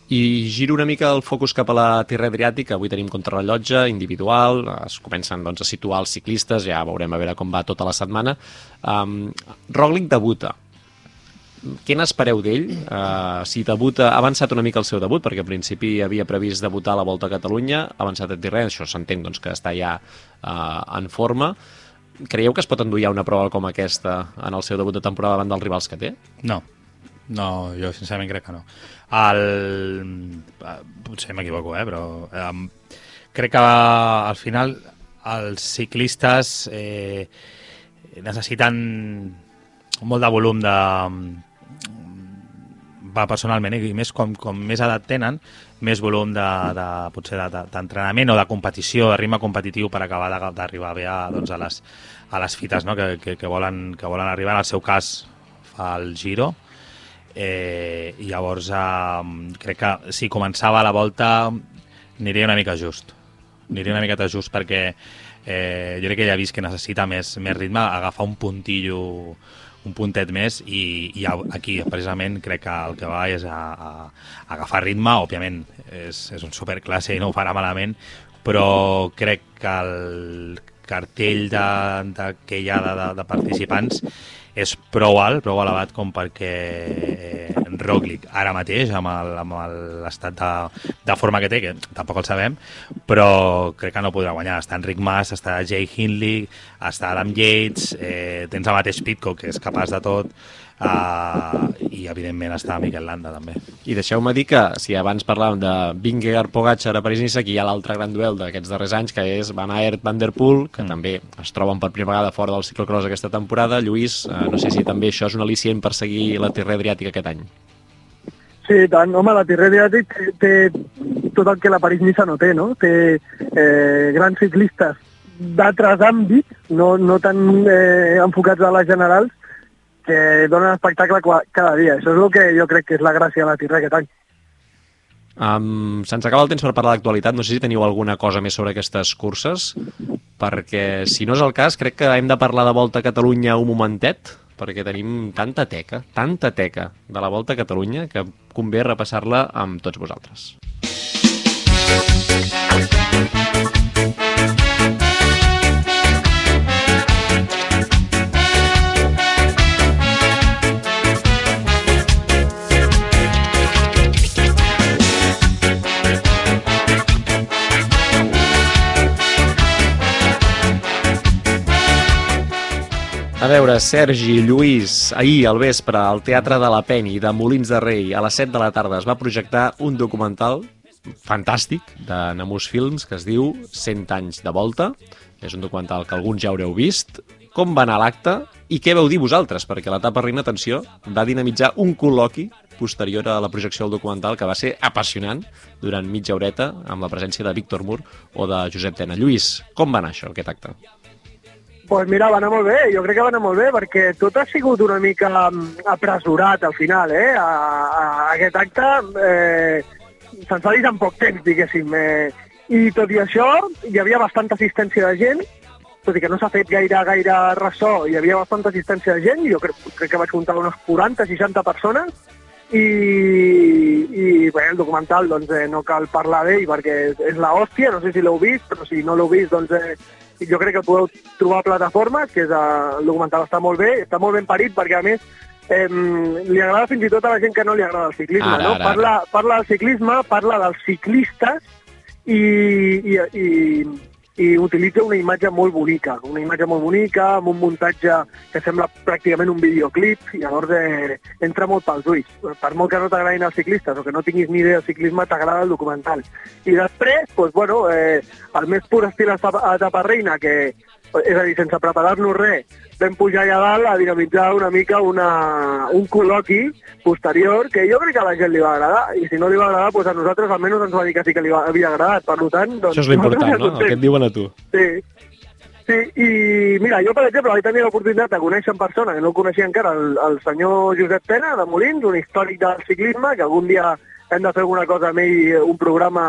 I giro una mica el focus cap a la Terra Adriàtica. Avui tenim contrarrellotge individual, es comencen doncs, a situar els ciclistes, ja veurem a veure com va tota la setmana. Um, Roglic debuta. Què n'espereu d'ell? Uh, si debuta, ha avançat una mica el seu debut, perquè al principi havia previst debutar a la Volta a Catalunya, ha avançat a Tirrena, això s'entén doncs, que està ja uh, en forma. Creieu que es pot endur ja una prova com aquesta en el seu debut de temporada davant dels rivals que té? No, no, jo sincerament crec que no. El... eh, Potser m'equivoco, eh, però um, crec que al final els ciclistes eh, necessiten molt de volum de va personalment, eh? i més com, com més edat tenen, més volum de, de potser de- de- d'entrenament o de competició, de ritme competitiu per acabar de- d'arribar bé a, doncs, a, les, a les fites no? que, que, que, volen, que volen arribar. En el seu cas fa el Giro, eh, i llavors eh, crec que si començava la volta aniria una mica just. Aniria una miqueta just perquè eh, jo crec que ja he vist que necessita més, més ritme, agafar un puntillo un puntet més i, i aquí precisament crec que el que va és a, a, a agafar ritme, òbviament és, és un superclasse i no ho farà malament però crec que el cartell de, de, que hi ha de, de, de participants és prou alt, prou elevat com perquè eh, Roglic ara mateix, amb l'estat de, de forma que té, que tampoc el sabem, però crec que no podrà guanyar. Està Enric Mas, està Jay Hindley, està Adam Yates, eh, tens el mateix Pitcock, que és capaç de tot, eh, i evidentment està Miquel Landa també. I deixeu-me dir que, si abans parlàvem de Vingegaard Pogacar a París-Nice, aquí hi ha l'altre gran duel d'aquests darrers anys, que és Van Aert Van Der Poel, que mm. també es troben per primera vegada fora del ciclocross aquesta temporada. Lluís, eh, no sé si també això és un al·licient per seguir la Tirre Adriàtica aquest any. Sí, tant. Home, la Tirré Adriàtic té, té tot el que la París-Niça no té, no? Té eh, grans ciclistes d'altres àmbits, no, no tan eh, enfocats a les generals, que donen espectacle cada dia. Això és el que jo crec que és la gràcia de la Tirré aquest any. Um, Se'ns acaba el temps per parlar d'actualitat. No sé si teniu alguna cosa més sobre aquestes curses, perquè si no és el cas, crec que hem de parlar de Volta a Catalunya un momentet, perquè tenim tanta teca, tanta teca de la Volta a Catalunya, que convé repassar-la amb tots vosaltres. A veure, Sergi, Lluís, ahir al vespre al Teatre de la Peni de Molins de Rei a les 7 de la tarda es va projectar un documental fantàstic de Namus Films que es diu 100 anys de volta. És un documental que alguns ja haureu vist. Com va anar l'acte i què veu dir vosaltres? Perquè la tapa reina, atenció, va dinamitzar un col·loqui posterior a la projecció del documental que va ser apassionant durant mitja horeta amb la presència de Víctor Mur o de Josep Tena. Lluís, com va anar això, aquest acte? Pues mira, va anar molt bé, jo crec que va anar molt bé, perquè tot ha sigut una mica mm, apresurat al final, eh? A, a, aquest acte eh, se'ns va dir en poc temps, diguéssim. Eh, I tot i això, hi havia bastanta assistència de gent, tot i que no s'ha fet gaire, gaire ressò, hi havia bastanta assistència de gent, jo crec, crec que vaig comptar unes 40-60 persones, i, i bé, el documental doncs, eh, no cal parlar d'ell perquè és, és la hòstia, no sé si l'heu vist, però si no l'heu vist, doncs eh, jo crec que el podeu trobar a plataformes, que és, eh, el documental està molt bé, està molt ben parit perquè a més eh, li agrada fins i tot a la gent que no li agrada el ciclisme, Ara, no? ara, Parla, parla del ciclisme, parla dels ciclistes i, i, i, i utilitza una imatge molt bonica, una imatge molt bonica, amb un muntatge que sembla pràcticament un videoclip, i llavors eh, entra molt pels ulls. Per molt que no t'agradin els ciclistes o que no tinguis ni idea del ciclisme, t'agrada el documental. I després, doncs, bueno, eh, el més pur estil a Tapa- a Tapa Reina, que és a dir, sense preparar-nos res, vam pujar allà dalt a dinamitzar una mica una, un col·loqui posterior que jo crec que a la gent li va agradar i si no li va agradar, doncs a nosaltres almenys ens va dir que sí que li va, havia agradat, per tant... Doncs, Això és l'important, no? El que et diuen a tu. Sí. Sí, i mira, jo per exemple vaig tenir l'oportunitat de conèixer en persona, que no el coneixia encara, el, el senyor Josep Pena de Molins, un històric del ciclisme, que algun dia hem de fer alguna cosa amb ell, un programa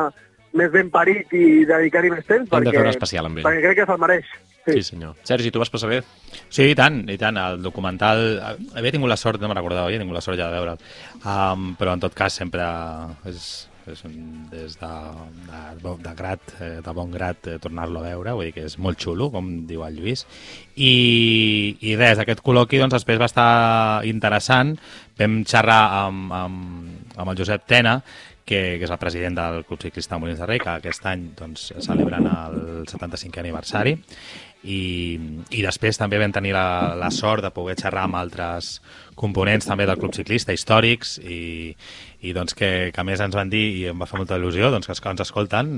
més ben parit i dedicar-hi més temps, Hem de fer perquè, un especial amb ell. perquè crec que se'l mereix. Sí, senyor. Sergi, tu vas passar bé? Sí, i tant, i tant. El documental... Havia tingut la sort, no me'n recordava, havia tingut la sort ja de veure'l. Um, però en tot cas sempre és, és un, des de, de, de grat, eh, de bon grat, eh, tornar-lo a veure, vull dir que és molt xulo, com diu el Lluís. I, i res, aquest col·loqui doncs, després va estar interessant. Vam xerrar amb, amb, amb el Josep Tena, que, que és el president del Club Ciclista Molins de Rei, que aquest any doncs, celebren el 75è aniversari, i, i després també vam tenir la, la sort de poder xerrar amb altres components també del club ciclista, històrics i, i doncs que, que a més ens van dir i em va fer molta il·lusió doncs que els que ens escolten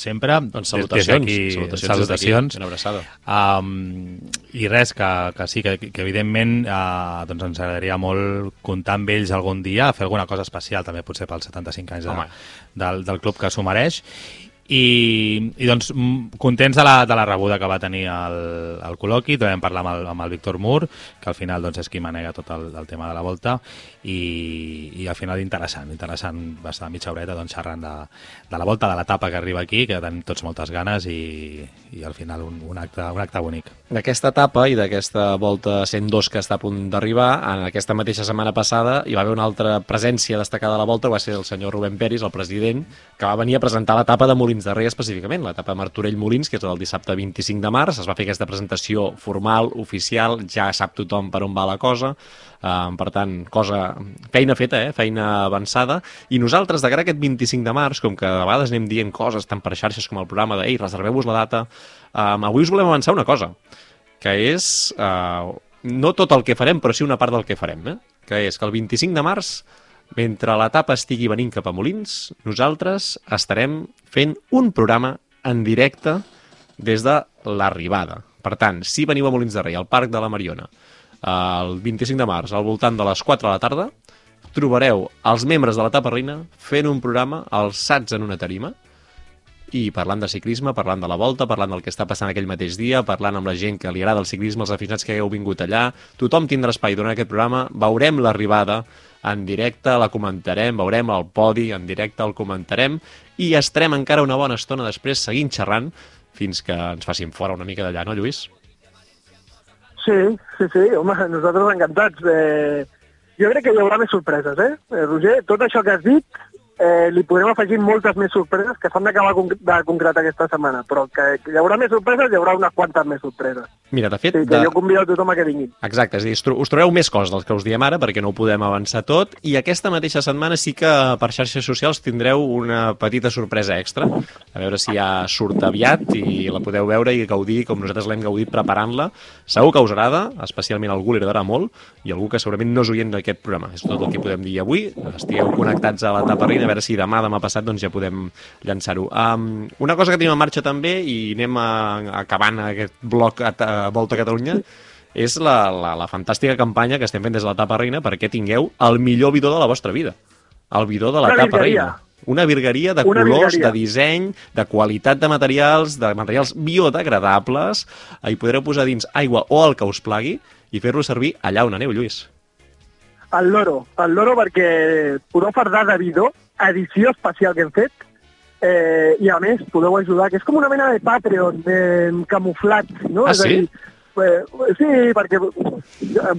sempre Doncs des- des salutacions, d'aquí, salutacions, salutacions. des una abraçada. Um, I res, que, que sí, que, que evidentment uh, doncs ens agradaria molt comptar amb ells algun dia, fer alguna cosa especial també potser pels 75 anys de, Home. del, del club que s'ho mereix i, i doncs contents de la, de la rebuda que va tenir el, el col·loqui, també vam parlar amb el, amb el Víctor Mur, que al final doncs, és qui manega tot el, el tema de la volta i, i al final interessant, interessant va estar mitja horeta doncs, xerrant de, de la volta, de l'etapa que arriba aquí, que tenim tots moltes ganes i, i al final un, un, acte, un acte bonic. D'aquesta etapa i d'aquesta volta 102 que està a punt d'arribar, en aquesta mateixa setmana passada hi va haver una altra presència destacada a la volta, va ser el senyor Rubén Peris, el president, que va venir a presentar l'etapa de Molins de Rei específicament, l'etapa Martorell-Molins, que és el dissabte 25 de març, es va fer aquesta presentació formal, oficial, ja sap tothom per on va la cosa, Uh, per tant, cosa, feina feta, eh? feina avançada, i nosaltres, de cara aquest 25 de març, com que a vegades anem dient coses tant per xarxes com el programa de «Ei, reserveu-vos la data», um, avui us volem avançar una cosa, que és uh, no tot el que farem, però sí una part del que farem, eh? que és que el 25 de març, mentre l'etapa estigui venint cap a Molins, nosaltres estarem fent un programa en directe des de l'arribada. Per tant, si veniu a Molins de Rei, al Parc de la Mariona, el 25 de març, al voltant de les 4 de la tarda, trobareu els membres de l'etapa reina fent un programa alçats en una tarima i parlant de ciclisme, parlant de la volta, parlant del que està passant aquell mateix dia, parlant amb la gent que li agrada el ciclisme, els aficionats que hagueu vingut allà. Tothom tindrà espai durant aquest programa, veurem l'arribada en directe, la comentarem, veurem el podi en directe, el comentarem i estarem encara una bona estona després seguint xerrant fins que ens facin fora una mica d'allà, no, Lluís? Sí, sí, sí, home, nosaltres encantats. Eh, jo crec que hi haurà més sorpreses, eh? eh Roger, tot això que has dit, eh, li podrem afegir moltes més sorpreses que s'han d'acabar de concretar aquesta setmana, però que, hi haurà més sorpreses, hi haurà unes quantes més sorpreses. Mira, de fet, Sí, que de... jo convido a tothom a que vinguin. Exacte, és a dir, us tro- us trobeu més coses dels que us diem ara perquè no ho podem avançar tot i aquesta mateixa setmana sí que per xarxes socials tindreu una petita sorpresa extra a veure si ja surt aviat i la podeu veure i gaudir com nosaltres l'hem gaudit preparant-la. Segur que us agrada, especialment algú li agradarà molt i algú que segurament no és oient d'aquest programa. És tot el que podem dir avui. Estigueu connectats a la tapa reina a veure si demà, demà passat doncs ja podem llançar-ho. Um, una cosa que tenim en marxa també i anem a, acabant aquest bloc a, a Volta a Catalunya és la, la, la fantàstica campanya que estem fent des de la Tapa Reina perquè tingueu el millor bidó de la vostra vida. El bidó de la Una Tapa virgueria. Reina. Una virgueria de Una colors, virgueria. de disseny, de qualitat de materials, de materials biodegradables. Hi podreu posar dins aigua o el que us plagui i fer-lo servir allà on aneu, Lluís. El loro, el loro perquè podeu fardar de vidó, edició especial que hem fet, eh, i a més podeu ajudar, que és com una mena de Patreon eh, camuflat, no? Ah, és a sí? dir, eh, sí, perquè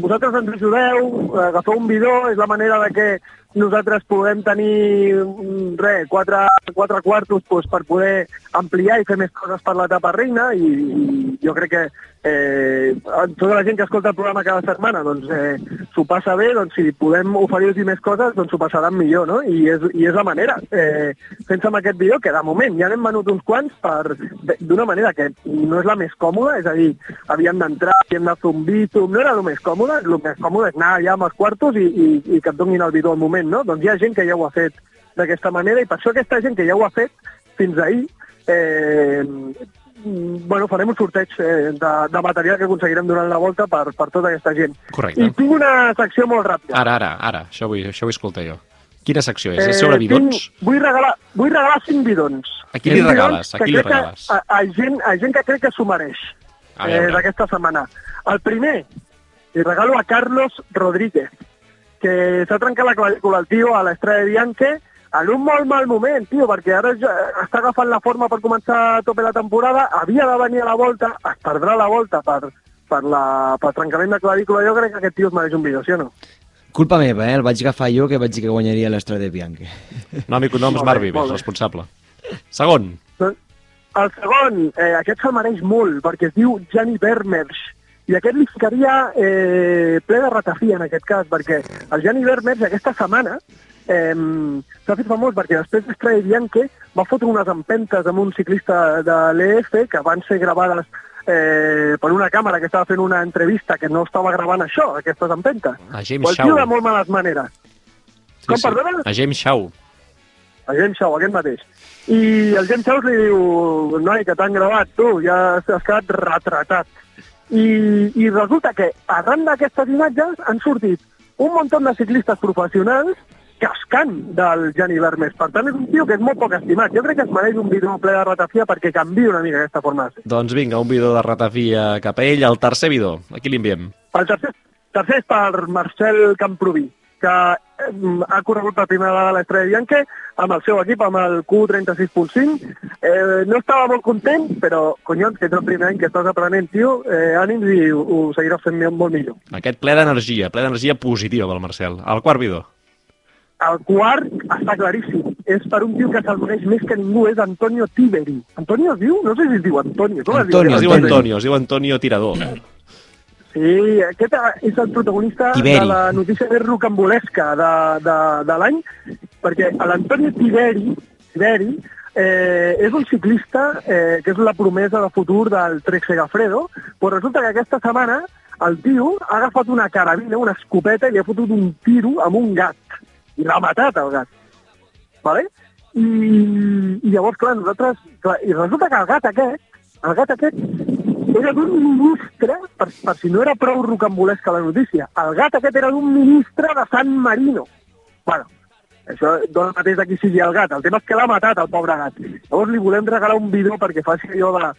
vosaltres ens ajudeu, agafeu un bidó, és la manera de que nosaltres podem tenir mm, res, quatre, quatre quartos doncs, per poder ampliar i fer més coses per l'etapa reina i, i jo crec que eh, tota la gent que escolta el programa cada setmana doncs eh, s'ho passa bé, doncs si podem oferir-los més coses doncs s'ho passaran millor, no? I és, i és la manera. Eh, Pensa en aquest vídeo que de moment ja n'hem venut uns quants per d'una manera que no és la més còmoda, és a dir, havíem d'entrar, havíem de fer un bítum, no era el més còmode, el més còmode és anar allà amb els quartos i, i, i que et donin el bidó al moment, no? Doncs hi ha gent que ja ho ha fet d'aquesta manera i per això aquesta gent que ja ho ha fet fins ahir eh, bueno, farem un sorteig eh, de, de material que aconseguirem durant la volta per, per tota aquesta gent. Correcte. I tinc una secció molt ràpida. Ara, ara, ara. Això vull, això vull escoltar jo. Quina secció és? És sobre Eh, bidons? tinc- vull, regalar, vull regalar cinc bidons. A qui li regales? A qui li regales? A, a, gent, a gent que crec que s'ho mereix eh, d'aquesta setmana. El primer, li regalo a Carlos Rodríguez, que s'ha trencat la clavícula al tio a l'Estrada de Bianche en un molt mal moment, tio, perquè ara ja està agafant la forma per començar a tope la temporada, havia de venir a la volta, es perdrà la volta per, per, la, per trencament de clavícula, jo crec que aquest tio es mereix un vídeo, sí o no? Culpa meva, eh? El vaig agafar jo, que vaig dir que guanyaria l'Estrada de Bianchi. [laughs] Nom i cognoms Marc Vives, molt bé. responsable. Segon. El segon, eh, aquest se'l mereix molt, perquè es diu Gianni Vermeers, i aquest li ficaria eh, ple de ratafia en aquest cas, perquè el Gianni Vermeers aquesta setmana eh, s'ha fet famós perquè després d'Estrella Bianche va fotre unes empentes amb un ciclista de l'EF que van ser gravades eh, per una càmera que estava fent una entrevista que no estava gravant això, aquestes empentes. A James tio de Shaw. molt males maneres. Com, perdona? A James Shaw. El James Shaw, aquest mateix. I el James Shaw li diu, noi, que t'han gravat, tu, ja has quedat retratat. I, I resulta que arran d'aquestes imatges han sortit un munt de ciclistes professionals cascant del Gianni Vermes. Per tant, és un tio que és molt poc estimat. Jo crec que es mereix un vídeo ple de ratafia perquè canvia una mica aquesta forma de ser. Doncs vinga, un bidó de ratafia cap a ell. El tercer bidó, a qui l'enviem? El tercer, tercer és per Marcel Camproví, que eh, ha corregut per primera vegada a l'Estrella Bianche amb el seu equip, amb el Q36.5. Eh, no estava molt content, però, conyons, que és el primer any que estàs aprenent, tio, eh, ànims i ho, ho seguiràs fent molt millor. Aquest ple d'energia, ple d'energia positiva pel Marcel. El quart bidó. El quart està claríssim. És per un tio que se'l coneix més que ningú, és Antonio Tiberi. Antonio es diu? No sé si es diu Antonio. Com es diu? Antonio, Es diu Antonio. Antonio, es diu Antonio Tirador. Sí, aquest és el protagonista Tiberi. de la notícia més rocambolesca de, de, de l'any, perquè l'Antonio Tiberi, Tiberi eh, és un ciclista eh, que és la promesa de futur del Trek Segafredo, però resulta que aquesta setmana el tio ha agafat una carabina, una escopeta, i li ha fotut un tiro amb un gat. I l'ha matat, el gat. Vale? I, I llavors, clar, nosaltres... Clar, I resulta que el gat aquest, el gat aquest era d'un ministre, per, per si no era prou rocambolesca la notícia, el gat aquest era d'un ministre de San Marino. Bueno, això dona el mateix de sigui el gat. El tema és que l'ha matat, el pobre gat. Llavors li volem regalar un bidó perquè faci allò de,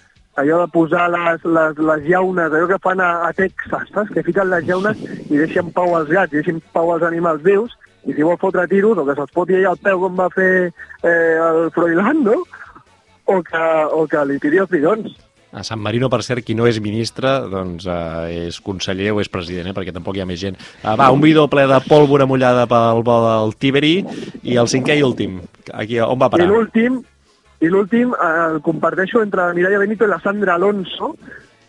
allò de posar les, les, les llaunes, allò que fan a, a Texas, saps? Que fiquen les llaunes i deixen pau els gats, i deixen pau els animals vius, i si vol fotre tiros, o que se'ls foti ell al peu com va fer eh, el Froilán, no? O que, o que li tiri els bidons. A San Marino, per cert, qui no és ministre, doncs eh, és conseller o és president, eh, perquè tampoc hi ha més gent. Uh, va, un bidó ple de pólvora mullada pel bo del Tiberi i el cinquè i últim. Aquí, on va I parar? l'últim, i l'últim eh, el comparteixo entre la Mireia Benito i la Sandra Alonso,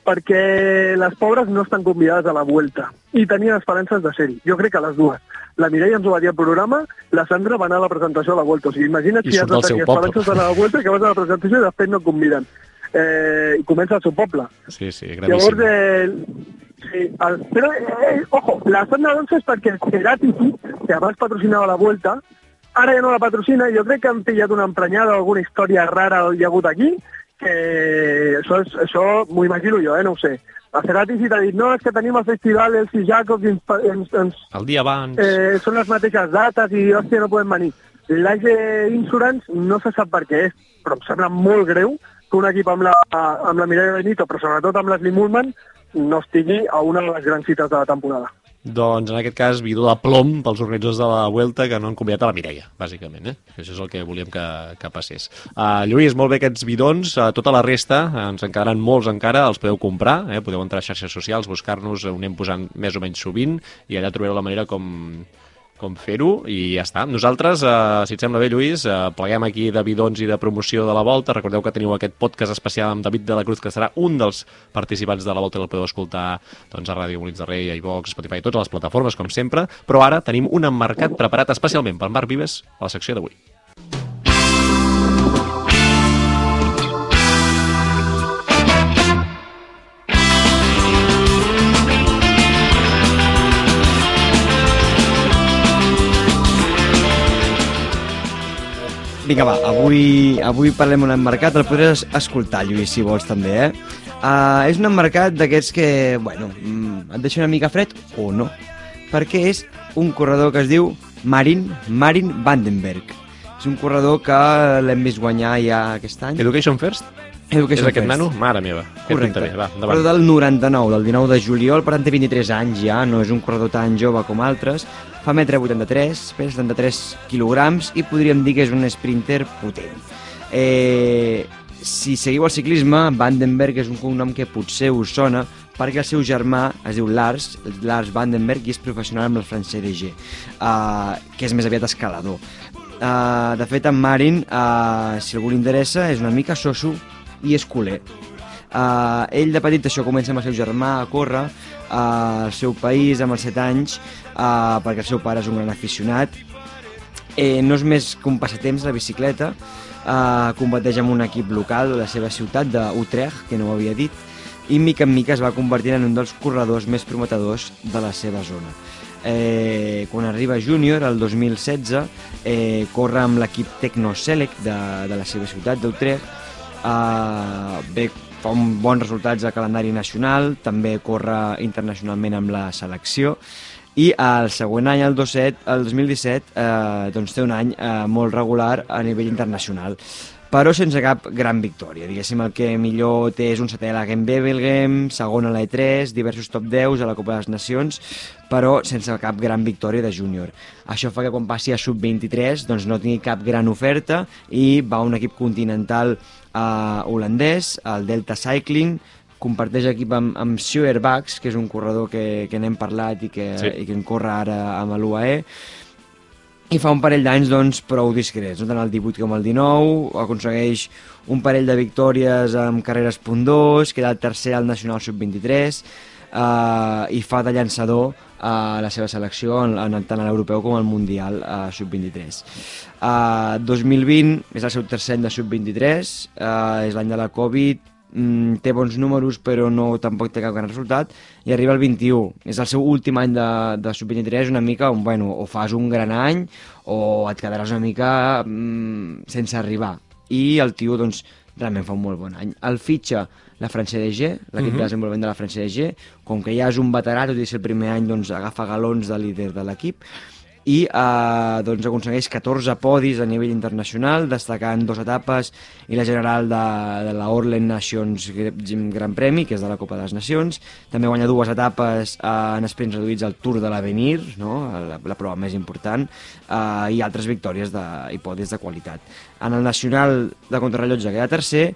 perquè les pobres no estan convidades a la Vuelta i tenien esperances de ser-hi. Jo crec que les dues. La Mireia ens ho va dir al programa, la Sandra va anar a la presentació a la Vuelta. O sigui, imagina't I si has de tenir esperances d'anar a la Vuelta i que vas a la presentació i després no et conviden. Eh, I comença al seu poble. Sí, sí, Llavors, gravíssim. eh, sí, el, però, eh, ojo, la Sandra Alonso és perquè Cerati, que abans patrocinava la Vuelta, ara ja no la patrocina, jo crec que han pillat una emprenyada o alguna història rara hi ha hagut aquí, que això, és, això m'ho imagino jo, eh, no ho sé. A Cerati sí t'ha dit, no, és que tenim el festival Els i Jacobs i ens, ens, ens El dia abans... eh, són les mateixes dates i, hòstia, no podem venir. L'AG Insurance no se sap per què és, però em sembla molt greu que un equip amb la, amb la Mireia Benito, però sobretot amb l'Asli Mullman, no estigui a una de les grans cites de la temporada. Doncs en aquest cas, bidó de plom pels organitzadors de la Vuelta que no han convidat a la Mireia, bàsicament. Eh? Això és el que volíem que, que passés. Uh, Lluís, molt bé aquests bidons. Uh, tota la resta, uh, ens en quedaran molts encara, els podeu comprar. Eh? Podeu entrar a xarxes socials, buscar-nos, ho anem posant més o menys sovint i allà trobareu la manera com, com fer-ho i ja està. Nosaltres, eh, si et sembla bé, Lluís, eh, pleguem aquí de bidons i de promoció de la Volta. Recordeu que teniu aquest podcast especial amb David de la Cruz, que serà un dels participants de la Volta i el podeu escoltar doncs, a Ràdio Molins de Rei, a iVox, Spotify, totes les plataformes, com sempre. Però ara tenim un emmarcat preparat especialment pel Marc Vives a la secció d'avui. Vinga, va, avui, avui parlem d'un emmarcat, el podràs escoltar, Lluís, si vols també, eh? Uh, és un emmarcat d'aquests que, bueno, mm, et deixa una mica fred o no, perquè és un corredor que es diu Marin, Marin Vandenberg. És un corredor que l'hem vist guanyar ja aquest any. Education First? Education és aquest First. nano? Mare meva. Correcte. Va, Corredor endavant. del 99, del 19 de juliol, per tant té 23 anys ja, no és un corredor tan jove com altres. Fa metre 83, pesa 73 quilograms i podríem dir que és un sprinter potent. Eh, si seguiu el ciclisme, Vandenberg és un cognom que potser us sona perquè el seu germà es diu Lars, Lars Vandenberg, i és professional amb el francès DG, uh, que és més aviat escalador. Uh, de fet, en Marin, uh, si algú li interessa, és una mica soso i és culer. Uh, ell de petit això comença amb el seu germà a córrer uh, al seu país amb els 7 anys uh, perquè el seu pare és un gran aficionat eh, no és més que un passatemps la bicicleta eh, competeix amb un equip local de la seva ciutat, d'Utrecht, que no ho havia dit, i mica en mica es va convertir en un dels corredors més prometedors de la seva zona. Eh, quan arriba júnior, el 2016, eh, corre amb l'equip Tecno Select de, de la seva ciutat, d'Utrecht, eh, bé, fa un bons resultats a calendari nacional, també corre internacionalment amb la selecció, i el següent any, el, 27, el 2017, eh, doncs té un any eh, molt regular a nivell internacional però sense cap gran victòria. Diguéssim, el que millor té és un setè a la Game Bebelgame, segon a la E3, diversos top 10 a la Copa de les Nacions, però sense cap gran victòria de júnior. Això fa que quan passi a sub-23 doncs no tingui cap gran oferta i va un equip continental eh, holandès, el Delta Cycling, comparteix equip amb, amb Schuer Bax, que és un corredor que, que n'hem parlat i que, Sí. sí. i que en corre ara amb l'UAE, i fa un parell d'anys doncs, prou discrets, no? tant el 18 com el 19, aconsegueix un parell de victòries amb carreres punt 2, queda el tercer al Nacional Sub-23 eh, i fa de llançador a la seva selecció en, en, tant a l'europeu com al Mundial eh, Sub-23. Uh, 2020 és el seu tercer any de Sub-23, uh, és l'any de la Covid, mm, té bons números però no tampoc té cap gran resultat i arriba al 21, és el seu últim any de, de Sub-23 una mica, on, bueno, o fas un gran any o et quedaràs una mica mm, sense arribar. I el tio doncs realment fa un molt bon any. El fitxa la França DG, l'equip de desenvolupament de la França DG, com que ja és un veterà, tot i ser el primer any, doncs agafa galons de líder de l'equip, i eh, doncs aconsegueix 14 podis a nivell internacional, destacant dues etapes i la general de, de la Orlen Nations Gran Premi, que és de la Copa de les Nacions. També guanya dues etapes eh, en sprints reduïts al Tour de l'Avenir, no? la, la prova més important, eh, i altres victòries de, i podis de qualitat. En el nacional de contrarrellotge queda tercer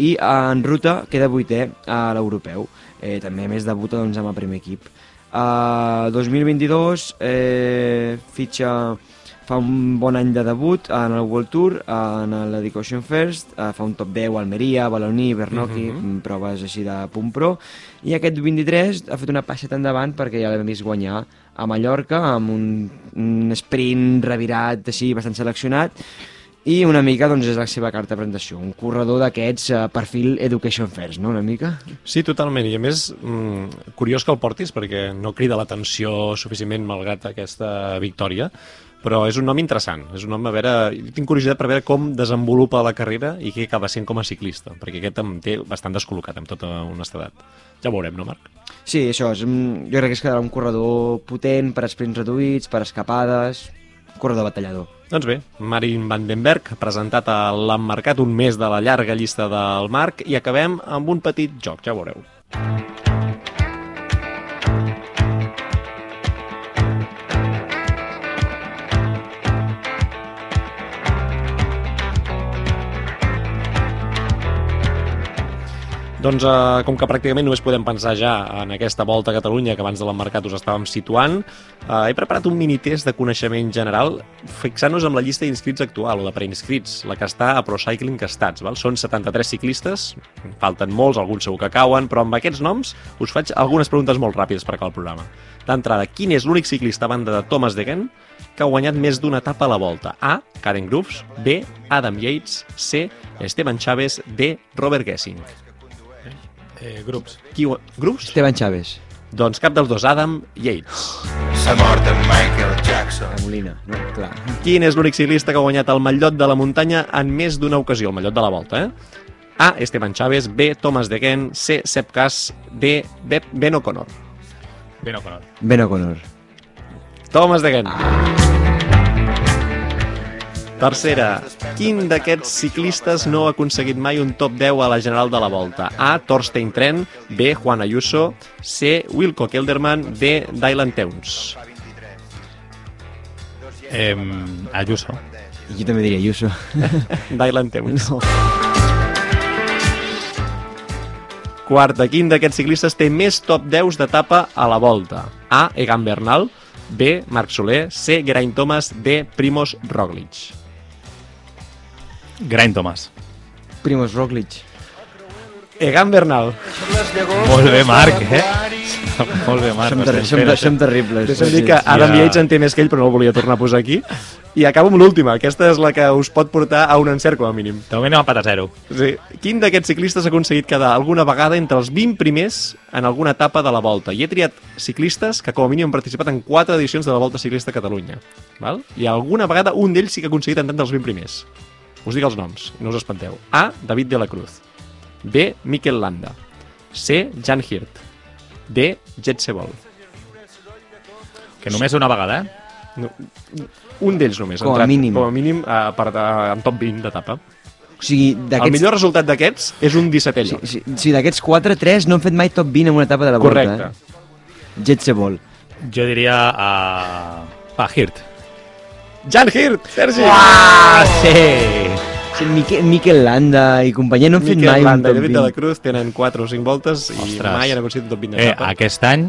i en ruta queda vuitè a l'europeu. Eh, també més debuta doncs, amb el primer equip. Uh, 2022 eh, fitxa fa un bon any de debut en el World Tour, en l'Education First, eh, fa un top 10 a Almeria, Baloní, Bernoqui, uh -huh. proves així de punt pro, i aquest 23 ha fet una passeta endavant perquè ja l'hem vist guanyar a Mallorca amb un, un sprint revirat així bastant seleccionat i una mica doncs, és la seva carta de presentació, un corredor d'aquests eh, perfil Education First, no?, una mica? Sí, totalment, i a més, mm, curiós que el portis perquè no crida l'atenció suficientment malgrat aquesta victòria, però és un nom interessant, és un nom a veure... Tinc curiositat per veure com desenvolupa la carrera i què acaba sent com a ciclista, perquè aquest em té bastant descol·locat amb tota honestedat. Ja ho veurem, no, Marc? Sí, això, és, un- jo crec que es quedarà un corredor potent per sprints reduïts, per escapades, corredor batallador. Doncs bé, Marin Vandenberg, presentat a l'emmarcat un mes de la llarga llista del Marc, i acabem amb un petit joc, ja ho veureu. Doncs eh, com que pràcticament només podem pensar ja en aquesta volta a Catalunya que abans de l'emmarcat us estàvem situant, eh, he preparat un mini test de coneixement general fixant-nos amb la llista d'inscrits actual o de preinscrits, la que està a Pro Cycling Stats. Val? Són 73 ciclistes, falten molts, alguns segur que cauen, però amb aquests noms us faig algunes preguntes molt ràpides per acabar el programa. D'entrada, quin és l'únic ciclista a banda de Thomas Degen que ha guanyat més d'una etapa a la volta? A. Karen Groves, B. Adam Yates, C. Esteban Chaves, D. Robert Gessing. Eh, grups. Qui ho... Grups? Esteban Chaves, Doncs cap dels dos, Adam Yates. S'ha mort en Michael Jackson. la Molina, no? Clar. Quin és l'únic ciclista que ha guanyat el Matllot de la muntanya en més d'una ocasió, el Matllot de la Volta, eh? A. Esteban Chaves, B. Thomas Degen, C. Sepp Kass, D. B. Ben O'Connor. Ben O'Connor. Ben O'Connor. Thomas Degen. Tercera, quin d'aquests ciclistes no ha aconseguit mai un top 10 a la General de la Volta? A. Thorstein Tren, B. Juan Ayuso, C. Wilco Kelderman, D. Dylan Teuns. Eh, Ayuso. Jo també diria Ayuso. [laughs] Dylan Teuns. No. Quarta, quin d'aquests ciclistes té més top 10 d'etapa a la volta? A. Egan Bernal, B. Marc Soler, C. Geraint Thomas, D. Primoz Roglic. Grain Thomas. Primoz Roglic. Egan Bernal. Molt bé, Marc, eh? [laughs] Molt bé, Marc. Som, no ter sé, som, som terribles. Deixa'm dir que sí, Adam ja. Yates en té més que ell, però no el volia tornar a posar aquí. I acabo amb l'última. Aquesta és la que us pot portar a un encert, com a mínim. De moment anem a zero. Sí. Quin d'aquests ciclistes ha aconseguit quedar alguna vegada entre els 20 primers en alguna etapa de la Volta? I he triat ciclistes que com a mínim han participat en 4 edicions de la Volta Ciclista a Catalunya. Val? I alguna vegada un d'ells sí que ha aconseguit entrar entre els 20 primers. Us dic els noms, no us espanteu. A. David de la Cruz. B. Mikel Landa. C. Jan Hirt. D. Jetsebol. Que només una vegada, eh? No, un d'ells només. ha Com a entrat, mínim. Com a mínim uh, per, uh, en top 20 d'etapa. O sigui, El millor resultat d'aquests és un 17è Sí, lloc. sí, sí, d'aquests 4, 3 no han fet mai top 20 en una etapa de la Volta. Correcte. Eh? Jetsebol. Jo diria a... a Hirt. Jan Hirt, Sergi! Ah, sí! Sí, Miquel, Miquel Landa i companyia no han fet Miquel mai Landa i un top David de la 20. Cruz tenen 4 o 5 voltes i Ostres. mai han aconseguit un top 20 Eh, d'etapa. aquest any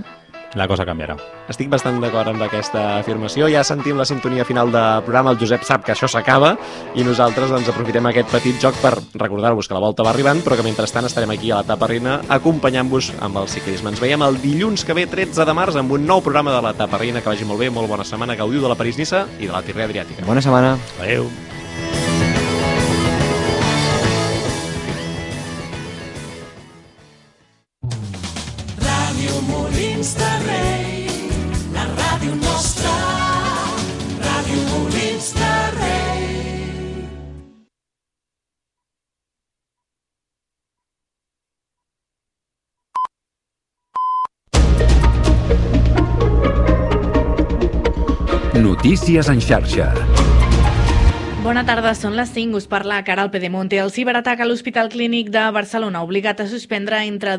la cosa canviarà. Estic bastant d'acord amb aquesta afirmació. Ja sentim la sintonia final del programa. El Josep sap que això s'acaba i nosaltres doncs, aprofitem aquest petit joc per recordar-vos que la volta va arribant, però que mentrestant estarem aquí a la Taparrina acompanyant-vos amb el ciclisme. Ens veiem el dilluns que ve, 13 de març, amb un nou programa de la Taparrina. Que vagi molt bé, molt bona setmana. Gaudiu de la París-Nissa i de la Tirrea Adriàtica. Bona setmana. Adéu. Notícies en xarxa. Bona tarda, són les 5. Us parla Caral Pedemonte. El ciberatac a l'Hospital Clínic de Barcelona ha obligat a suspendre entre